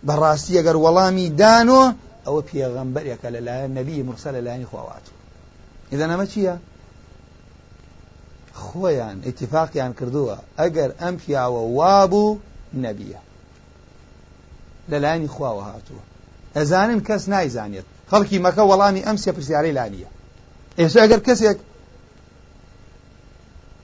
بەڕاستی ئەگەر وەڵامی دانۆ ئەوە پێغەمبەرێکە لەلایەن نەبی مرسە لەلایانی خواوات. إذا نەمە چییە؟ خۆیان ئیتفاقیان کردووە ئەگەر ئەم پیاوە وابوو نەبیە. لەلایانی خواوە هاتووە. ئەزانن کەس نایزانێت. خەڵکی مەکە وەڵامی ئەم سێ پرسیارەی لانیە. ئێستا ئەگەر کەسێک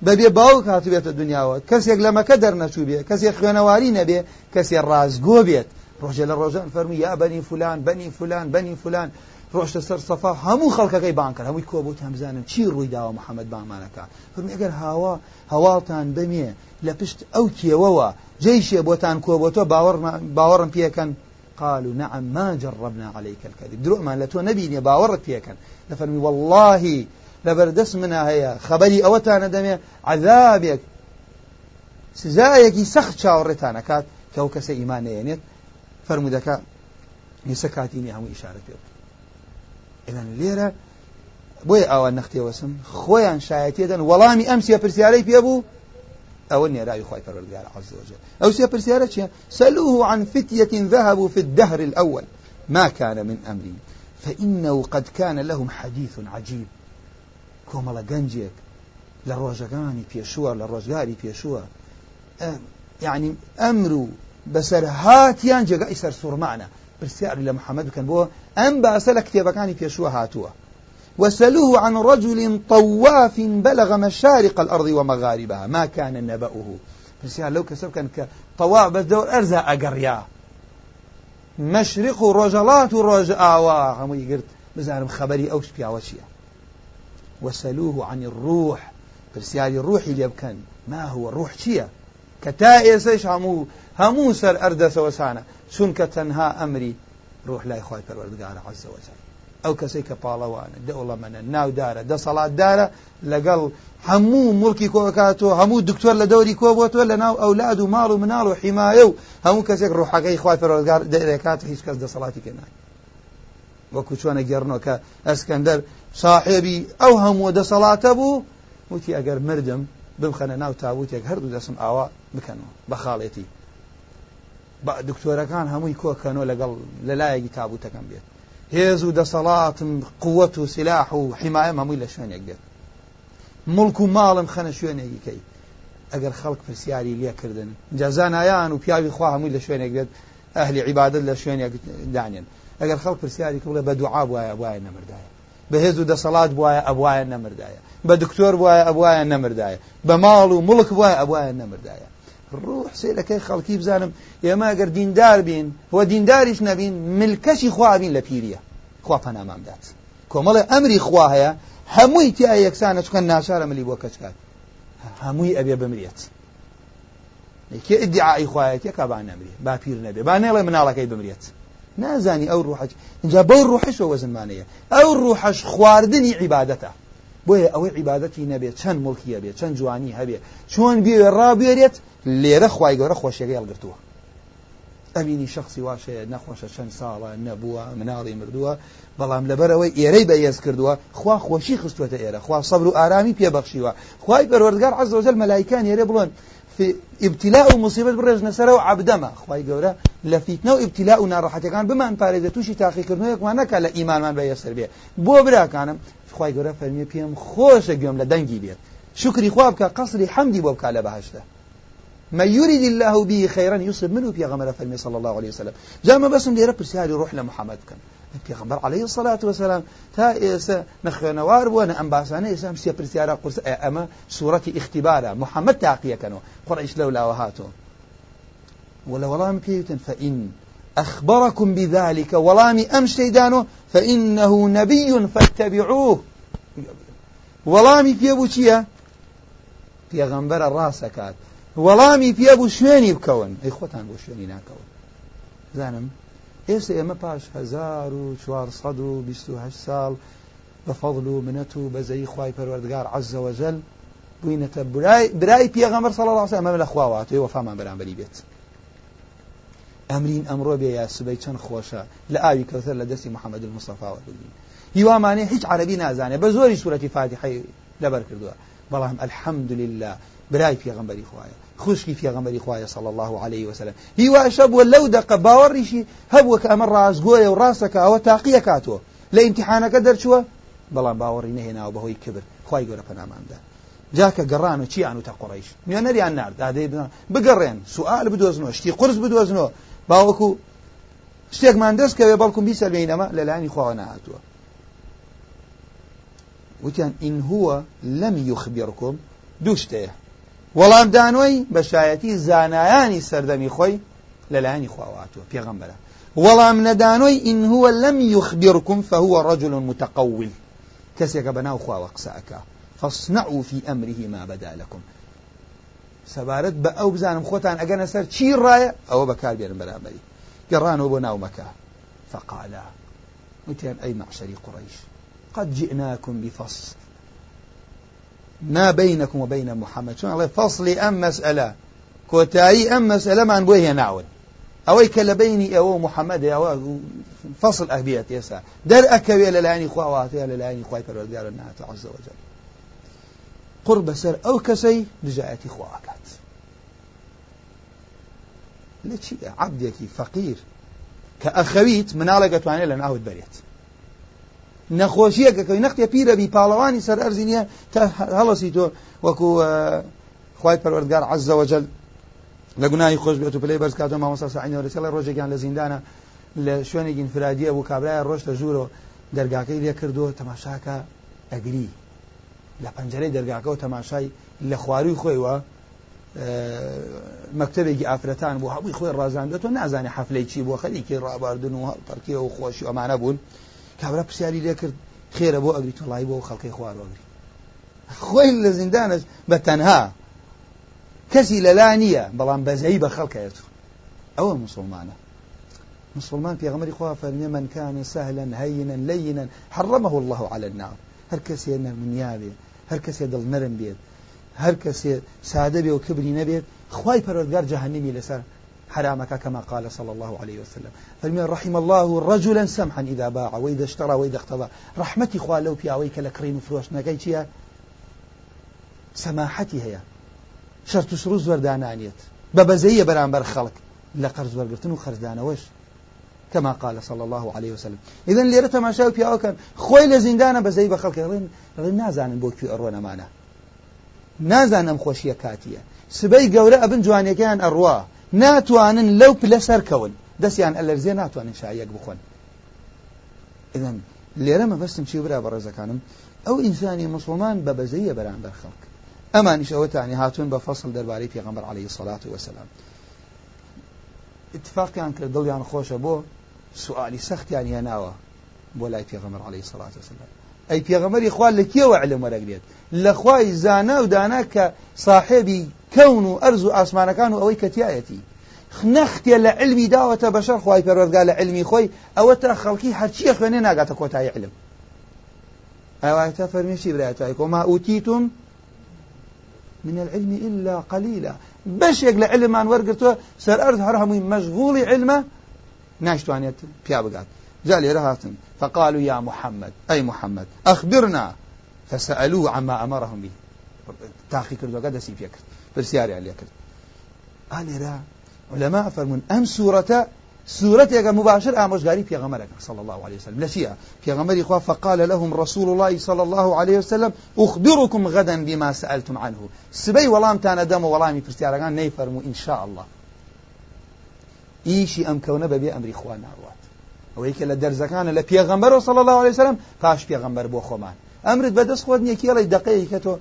بەبێ باوک هاتوبێتە دنیاوە کەسێک لە مەکە دەرنەچوو بێ کەسێک خوێنەواری نەبێ کەسێک ڕازگۆ بێت. ڕۆژێ لە ڕۆژان فەرمی یا بەنی فلان بەنی فلان بەنی فلان ڕۆشتە سەر سەفا هەموو خەڵکەکەی بان کرد هەمووی کۆ بۆ هەمزانم چی ڕووی داوە محەممەد بامانەکە فەرمی ئەگەر هاوا هەواڵتان بمێ لە پشت ئەو کێوەوە جێیشێ بۆتان کۆ بۆ تۆ باوەڕم پێکەن. قالوا نعم ما جربنا عليك الكذب. درومان لە تۆ نبینێ باوەڕت پێکەن. لەفەرمی والله لەبەردەست منە هەیە خەبەری ئەوەتانە دەمێ عذابێک سزایەکی سەخت چاوەڕێتانەکات کە ئەو کەسە ئیمانەیەنێت فرمودەکە هێسە کاتینی هەموو ئیشارە پێ ئێلان لێرە بۆیە ئەوە نەختێوەسم خۆیان شایەتێدەن وەڵامی ئەم سێ پرسیارەی پێبوو أو النراي خواي فرد عز وجل أو سيا برسيارة سألوه عن فتية ذهبوا في الدهر الأول. ما كان من أمري فإنه قد كان لهم حديث عجيب. كوملا جنجيك للرجغاني بيشوى للرجغاري بيشوى يعني أمرو بسر إسر سور معنا برسيار لمحمد كان بو أم بأسل كتابكاني بيشوى هاتوا وسلوه عن رجل طواف بلغ مشارق الأرض ومغاربها. ما كان نبأه. برسيار لو كسب كان طواف بس دور أرزا أقريا مشرق رجلات رج آوا هم يقرت بزارم خبري أوش بياوشيا وسلوه عن الروح. برسيار الروح اللي يبكن ما هو الروح شيا كتائس همو همو سر أردس وسانا چونکە تەنها ئەمری ڕۆح لای خی پەروەردگارە وجل ئەو کەسەی کە پاڵەوانە دەوڵەمەنە ناودارە دەسەڵاتدارە لەگەڵ هەموو مڵکی کۆکاتەوە هەموو دکتۆر لە دەوری کۆ بۆتۆ لە ناو ئەولاد و ماڵ و مناڵ و حیمایە و هەموو کەسێک ڕوحەکەی خخوای پەرۆگار دەرێکات هیچ کەس دەسەڵاتی کردنای وەکو چۆنە گەڕنەوە کە ئەسکەندەر صاحێبی ئەو هەموو دەسەڵاتە بوو وتی ئەگەر مردم بمخەنە ناو تاوتێک هەردوو دەسم ئاوا بکەنەوە بە خاڵێتی. دکتۆرەکان هەمووی کۆکەنەوە لەگەڵ لەلایەکی تابوتەکەم بێت. هێز و دەسەڵاتم قووەت و سلاح و حیمایم هەمووی لە شوێنێک دێت مڵک و ماڵم خەنە شوێنێکی کەی. ئەگەر خەڵک پرسیاری لێکردن. جازانایان و پیاوی خوا هەمووی لە شوێنێک دێت ئەهلی عیبادت لە شوێنێک دانێن. ئەگەر خەڵک پرسیاری کڵە بە دوعا وایە وایە نەمردایە. بەهێز و دەسەڵات بواە ئەبواە نەمردایە. بە دکتۆر وایە ئەبواە نەمردایە. بە ماڵ و مڵک وایە ئەبواە نەمردایە. ڕوح سێلەکەی خەڵکی بزانم ئێمە ئەگەر دیندار بین وە دینداریش نەبین ملکەشی خوابین لە پیریە. خوا پەنامامدات کۆمەڵی ئەمری خوا هەیە هەمووی تیا یەکسانە چکەن ناشارە ملی بۆ کەچکات. هەمووی ئەبێ بمرێت. کێ ئیدعای خوایەتێکە با نەمرێت؟ با پیر نەبێ. با نێڵێ مناڵەکەی بمرێت. نازانی ئەو ڕوحەج اینجا بەو ڕوحشەوە وەزنمانەیە ئەو ڕوحەش خواردنی عیبادەتە. بۆیە ئەوەی عیبادەتی نەبێت چەند مڵکی هەبێت چەند جوانی هەبێت چۆن بێ ڕابێرێت لێرە خی گەورە خۆشیەکە هەڵگرتووە ئەبینی شخصی واشەیە نەخۆشە چەند ساڵە نەبووە مناڵی مردووە. بەڵام لەبەرەوەی ئێرەی بەیەز کردووە. خوا خۆشی خستوەتە ئێرە. خوا سەبر و ئارامی پێبەخشیوە. خی پەروەردگار عز وجل مەلایکان ئێرە ابتلاء و مصیبەت بڕێژنە سەرەوە عبدەمە. خی گەورە لە فیتنە و ابتلاء و ناڕەحەتەکان بمان پارێزە تووشی تاقیکردنەوەیەکمان نەکە لە ئیمانمان بەیەسەر بێ. بۆ براکانم خی گەورە فەرمی پێم خۆشە گوێم لە دەنگی بێت. شکری خواب بکە قەسری حەمدی بۆ بکە لە بەهشتە. ما يريد الله به خيرا يصب منه في غمر فرمي صلى الله عليه وسلم. جاء ما بس ليرى برسالة روح لمحمد كان پێغمبەر عليه الصلاة والسلام تا ئێستا نەخوێنەوار بووە نە ئەمباسانە ئێسام سێ پرسیارە قرس ئەمە سوورەتی اختیبارە محەممەد تاقیەکەنەوە قڕیش لەو لاوە ولا وەڵام پێوتن فإن أخبركم بذلك ولامي أمش تيدانو فإنه نبي فاتبعوه. وەڵامی پێبوو چییە پێغەمبەرە ڕاستەکات وەڵامی پێبوو شوێنی بکەون. ئەی خۆتان بۆ شوێنی ناکەون. زانم ئێستا ئێمە پاش 1420 ساڵ بە فەضل و منەت و بەزەی خی پەروەردگار عزەوەجل بووینەتە برای پێغەمەر سەڵ الله ئەمە لە خواواتێ وەفامان بەرامبەری بێت. ئەمرین ئەمڕۆ بێ یا سبەی چەند خۆشە. لە ئاوی کەوتەر لە دەستی محەممەد المستەفاوە ببین هیوامانێ هیچ عربی نازانێ. بە زۆری سوورەتی فاتحی لەبەر کردووە. بەڵام الحەمدلله برای پێغەمبەری خوایە خوشکی پێغەمبەری خوایە صلی الله عليه وسلم. هیواشە بووە لەو دقە باوەڕیشی هەبووە کە ئەمە ڕازگۆیە و ڕاستەکە ئەوە تاقیە کاتۆ لە ئیمتحانەکە دەرچووە؟ بەڵام باوەڕی نهێناوە بەهۆی کبر. خی گەورە پەناماندا. جاکە گەڕان و چیان و تا قڕیش میێنەریان نرد دادەی بگەڕێن. سوال بدۆزنەوە. شتی قرس بدۆزنەوە. باوەکو شتێکمان دەستکەوێ بەڵکم بیسەربینەمە لەلانی خواوە نهاتووە وتیان ئین هووە لەم یخبیڕکم دوو شتەیە. وەڵام دانۆی بە شایەتی زانایانی سەردەمی خۆی لەلایانی خواواتوە پێغەمبەرە. وەڵام نەدانۆی ئین هووە لەم یخبیڕکم فهو رجل متقول. کەسێکە بەناو خواوە قسەکە. فاصنعوا في أمره ما بدا لكم. سەبارەت بە ئەو بزانم خۆتان ئەگەنە سەر چی ڕایە؟ ئەوە بەکار بێنن بەرامبەری. گەڕانەوە بۆ ناو مەکە. فقالا ئەی معشەری قڕیش قد جئناكم بفصل ما بينكم وبين محمد. شو الله فصل أم مسألة؟ كوتاي أم مسألة ما نبوه ينعون أو كلا بيني أو محمد أو فصل أهبيت يسا. در أكوي للعين خواتي للعين خواتي فرودقار النهاية عز وجل. قرب سر أو كسي لجاءتي خواكات ليش عبدك فقير؟ كأخويت منالقة واني لن أهود بريت. نەخۆشیەکەکەی نەختێ پیرە بی پاڵەوانی سەر ئەرزی نییە تا هەڵەسی تۆ وەکو خی پەروەردگار عزەوەجل لە گوناهی خۆش بێت و پلەی بەرز کاتۆ مامۆستا سعینەوەرسەڵی ڕۆژێکیان لە زیندانە لە شوێنێکی فرادیە بوو کابرایە ڕۆژ لە ژوورۆ دەرگاکەی لێ کردو تەماشاکە ئەگری. لە پەنجەرەی دەرگاکە و تەماشای لە خواروی خۆیوە مەکتتەبێکی ئافرەتان بوو هەبووی خۆی ڕازاندێت و نازانێ حەفلەی چی بۆ خەریکی ڕاباردن و پەرکی و خۆشی ئەمانە بوون. کابرا پرسیاری لێ کرد خێرە بۆ ئەگری تۆڵایی بۆ خەڵکی خوارۆگری خۆی لە زیندانش بە تەنها کەسی لەلا نییە بەڵام بەزەی بە خەڵکەیەت ئەوە مسلمانە. مسلمان في غمر إخوة من كان سهلا هينا لينا حرمه الله على النار. هر کەسێ نەرمنیا بێ هەر کەسێ دڵ نەرم بێت هەر کەسێ سادە بێ و کبری نەبێت خی پەرۆگار جەهنمی لەسەر حرامك كما قال صلى الله عليه وسلم. فالمن رحم الله رجلا سمحا إذا باع وإذا اشترى وإذا اقتضى. رحمتي خواه لو بياويك لكرين فروش نقايتيا سماحتي هي شرط شروط زوردانانيت ببزية برانبر خلق لقرز ورقرتن وخرزدانوش كما قال صلى الله عليه وسلم. إذا رتم عشاو في أوكان خوي لزندانا بزي بخلق رين رين نازان بوك في أرونا معنا نازان أم خوشية كاتية قورة أبن جواني كان أروا ناتوانن لو بلسر كون دسيان الارزي ناتوانن بخون إذا اللي رمى بس تمشي برا برزا كانم أو إنساني مسلمان أما نشأوتاني هاتون بفصل درباري في غمر عليه الصلاة والسلام اتفاقیان کرد دڵیان خۆشە بۆ سوالی سەختیان هێناوە بۆ لای پێغەمەر عليه سڵات وسلام ئەی پێغەمەری خوا لە کێوە علم وەرەگرێت؟ لە خوای زانا و دانا کەون و ئەرز و ئاسمانەکان و ئەوەی کەتیایەتی. نەختێ لە علمی داوەتە بەشەر خوای پەروەردگار لە علمی خۆی ئەوە تا خەڵکی هەرچیە خوێنێ ناگاتە کۆتایی علم. ئەوایەتە فەرمیشی برایەتای کۆما ئوتیتم من العلم إلا قليلا. بەشێک لە علمان وەرگتووە سەر ئەرز هەر هەمووی مەشغوڵی علمە ناشتوانێت پیا بگات. جا لێرە فقالوا يا محمد أي محمد أخبرنا. فسألوه عما أمرهم به. تاخي كردو قد سي فيك برسياري عليك آلێرا علماء فرمون أم سورة سورتك مباشر آموشگاری پیغمبرك صلى الله عليه وسلم. لشيء پیغمبر إخوة فقال لهم رسول الله صلى الله عليه وسلم أخبركم غدا بما سألتم عنه. سبي ولام تانا دم ولامي فرستيارغان نيفرمو إن شاء الله. بەبێ ئەمری خوا ناڕات ئەوەی کە لە دەرزەکانە لە پێغەمبەر صلى الله عليه وسلم پاش پێغەمبەر بۆ خۆمان ئەمرت بەدەست خۆت نییە کێڵی دقەیە کە تۆ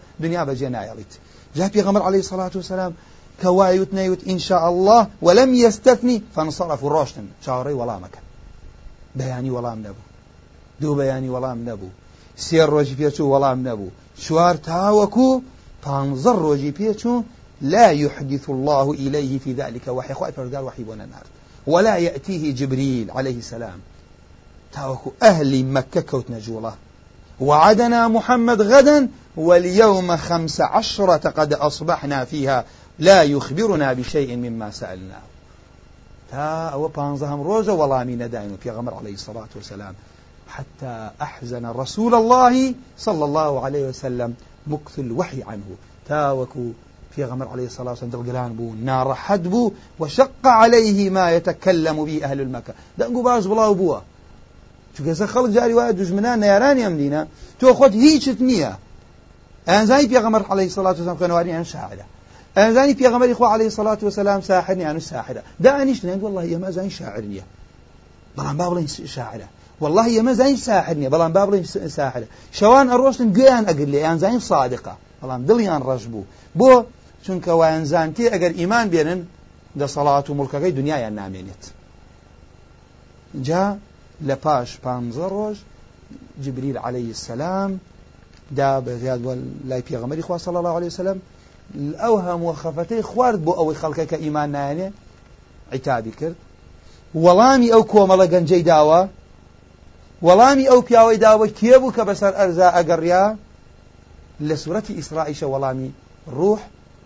دنیا بەجێ نایەڵیت جا پێغەمبەر عليه الصلاة والسلام كوايوت نيوت إن شاء الله ولم يستثني فانصرفوا روشتن شاوري ولا مكان. بياني ولا نبو دو بياني ولا نبو سير روجي بيچو ولا نبو شوار تاوكو پانزر روجي بيچو لا يحدث الله إليه في ذلك وحي. خواهي فرقال وحي النار. ولا يأتيه جبريل عليه السلام. تاوكو أهل مكة كوت نجوله. وعدنا محمد غدا واليوم خمس عشرة قد أصبحنا فيها. لا يخبرنا بشيء مما سألناه. تا أو بانزهم روزة ولامي ندائن في غمر عليه الصلاة والسلام. حتى أحزن رسول الله صلى الله عليه وسلم مكث الوحي عنه. تاوكو في غمر عليه الصلاة والسلام دلقلان بو نار حد بو وشق عليه ما يتكلم به أهل المكة. دنقو باز بلاو بوا. چونکە سە خەڵک جاری وایە دژمنان نارانی ئەم دینە تۆ خۆت هیچت نییە ئەنزانی پێغەمەر عەلەیهی سەڵات وسلام خوێنەوەریان شاعرە ئەنزانی پێغەمەری خوا عەلەیهی سەڵات وسلام ساحر یان ساحرە دانیشت نێن والله ئێمە زانی شاعر نییە بەڵام با بڵێن شاعرە والله ئێمە زانی ساحر نییە بەڵام با بڵێن ساحرە شەوان ئەڕۆشتن گوێیان ئەگر لێ زانی صادقە بەڵام دڵیان ڕەش بوو بۆ چونکە زانتی ئەگەر ئیمان بێنن دەسەڵات و مڵکەکەی دنیایان نامێنێت جا؟ لە پاش پانزە جبریل عليه السلام دا بەزیاد لای پێغەمەری صلی الله عليه وسلم. هەموو خەفەتەی خوارد بۆ ئەوەی خەڵکەکە ئیمان نایێنێ عیتابی کرد. وەڵامی ئەو کۆمەڵە گەنجەی داوە وەڵامی ئەو پیاوەی داوە کێ بوو کە بەسەر ئەرزا ئەگەڕیا؟ لە سوورەتی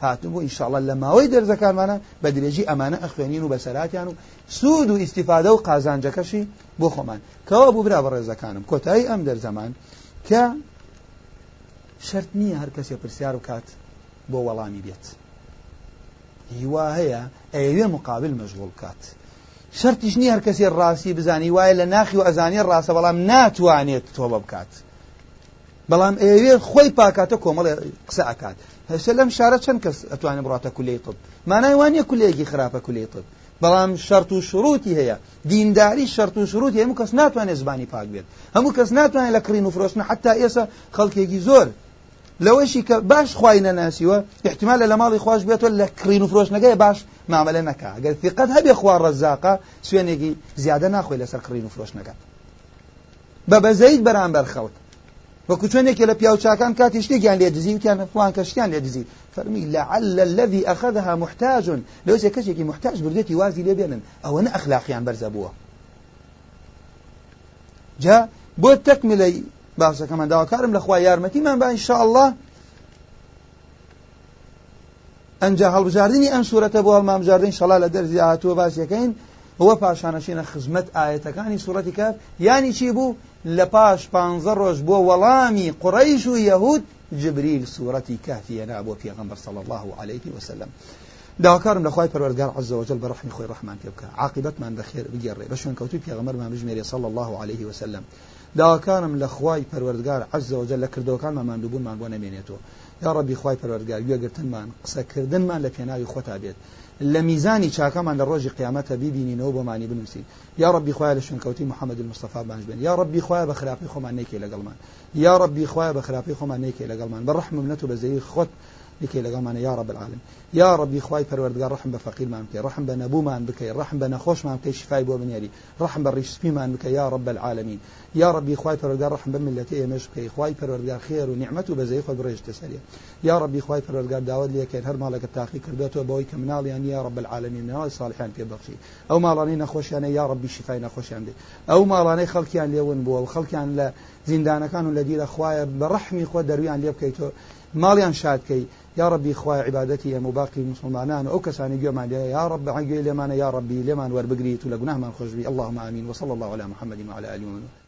هاتبوو ئینشاءڵە لە ماوەی دەرزەکانمانە بە درێژی ئەمانە ئەخوێنین و بەسەراتیان و سوود و ئیسیفادە و قازانجەکەشی بۆ خۆمان. کەەوە بوو برا بە ڕێزەکانم. کۆتایی ئەم دەرزەمان کە شرت نییە هەر کەسێ پرسیار و کات بۆ وەڵامی بێت. هیوا هەیە ئەوێ مقابل مەژغول بکات. شرتیش نییە هەر کەسێ ڕاستی بزانی وایە لە ناخی و ئەزانی ڕاستە بەڵام ناتوانێت تۆ بە بکات. بەڵام ئێوێ خۆی پاکاتە کۆمەڵێ قسە ئەکات. هەسە لەم شارە چەند کەس ئەتوانێت بڕاتە کولەی طب؟ مانای وانە کولەیەکی خراپە کولەی طب. بەڵام شەرت و شروعی هەیە. دینداری شەرت و شروعی هەموو کەس ناتوانێت زبانی پاک بێت. هەموو کەس ناتوانێت لە کڕین و فرۆشتن حتا ئێستا خەڵکێکی زۆر. لەوەشی کە باش خوای نەناسیوە احتمال لە ماڵی خۆش بێتەوە لە کڕین و فرۆشتنەکەی باش مامەلە نەکە ئەگەر فقەت هەبێ خوا ڕەزاقا سوێنێکی زیادە ناخۆی لەسەر کڕین و فرۆشتنەکە. بە بەزەیت بەرامبەر خەڵک. وەکو چۆنێکی لە پیاوچاکان کاتی شتێکیان لێ دزی وتیان فڵان کەشتیان لێ دزی. فەرمی لعل الذي أخذها محتاج. لو سي كشي محتاج بردێتی وازی لێ بێنن. ئەوە نە ئەخلاقیان بەرزە بووە. جا بۆ تەکملەی باسەکەمان داواکارم لەخوا یارمەتیمان با ئینشاء الله ئەنج هەڵبژاردننی ئەم سوورەتە بۆ هەڵمامژاردن شڵا لە دەرزی هاتووە باسیەکەین هو پاشانەشینە خزمەت ئاەتەکانی سوورەتی کاف ینی چی بوو؟ لە پاش پانزە ڕۆژ بۆ وەڵامی قڕیش و یەهود جبریل سوورەتی کهفی هێنا بۆ پێغەمبەر صلی الله عليه وسلم داواکارم لەخوای پەروەردگار عز وجل بە ڕحمی خۆی ڕحمان پێ بکە. عاقبەتمان بەخێر بگەڕێ بە شوێن کەوتوی پێغەمبەرمان بژمێرێ صلی الله عليه وسلم داواکارم لە خوای پەروەردگار عز وجل لە کردەوەکانمان ماندووبوونمان بۆ نەمێنێتەوە. یا ڕەبی خوای پەروەردگار گوێگرتنمان قسەکردنمان لە پێناوی خۆتا بێت. لە میزانی چاکەمان لە ڕۆژی قیامەتە بیبینینەوە بۆمانی بنووسین یا ڕبی خوای لە شوێنکەوتی محەممەد المستەفا بانج بن. یا ڕبی خوای بە خراپی خۆمان نێکی لەگەڵمان. یا ڕبی خوای بە خراپی خۆمان نێکی لەگەڵمان. بە ڕحم منەت و بەزەی خۆت لكي لقمان يا رب العالمين. يا ربي خواي پروردگار رحم بفقير ما بكي رحم بنبو ما بكي رحم بنخوش ما بكي شفاي بو بنياري رحم بالرشسبي ما بكي يا رب العالمين يا ربي خواي پروردگار رحم بملتي مش بكي خواي پروردگار خير ونعمت وبزي خو بريج تسريا يا ربي خواي پروردگار داود لي كان هر مالك التاخي كردوتو بوي كمنال يعني يا رب العالمين من الصالحين في بخشي أو مالاني نخوش يعني يا ربي شفاي نخوش يعني أو مالاني خلق يعني ليون بو خلق يعني لا زیندانەکان و لە دیرە خوایە بە ڕحمی خۆ دەرویان لێ بکەیتەوە ماڵیان شادکەی یا ڕبی خوای عیبادەتی هەموو باقی مسلمانان ئەو کەسانی گوێمان لێ یا رب عگوێ لێمانە یا ڕبی لێمان وەربگریت و لە گوناهمان خۆشبی اللهم آمين وصلى الله على محمد وعلى آله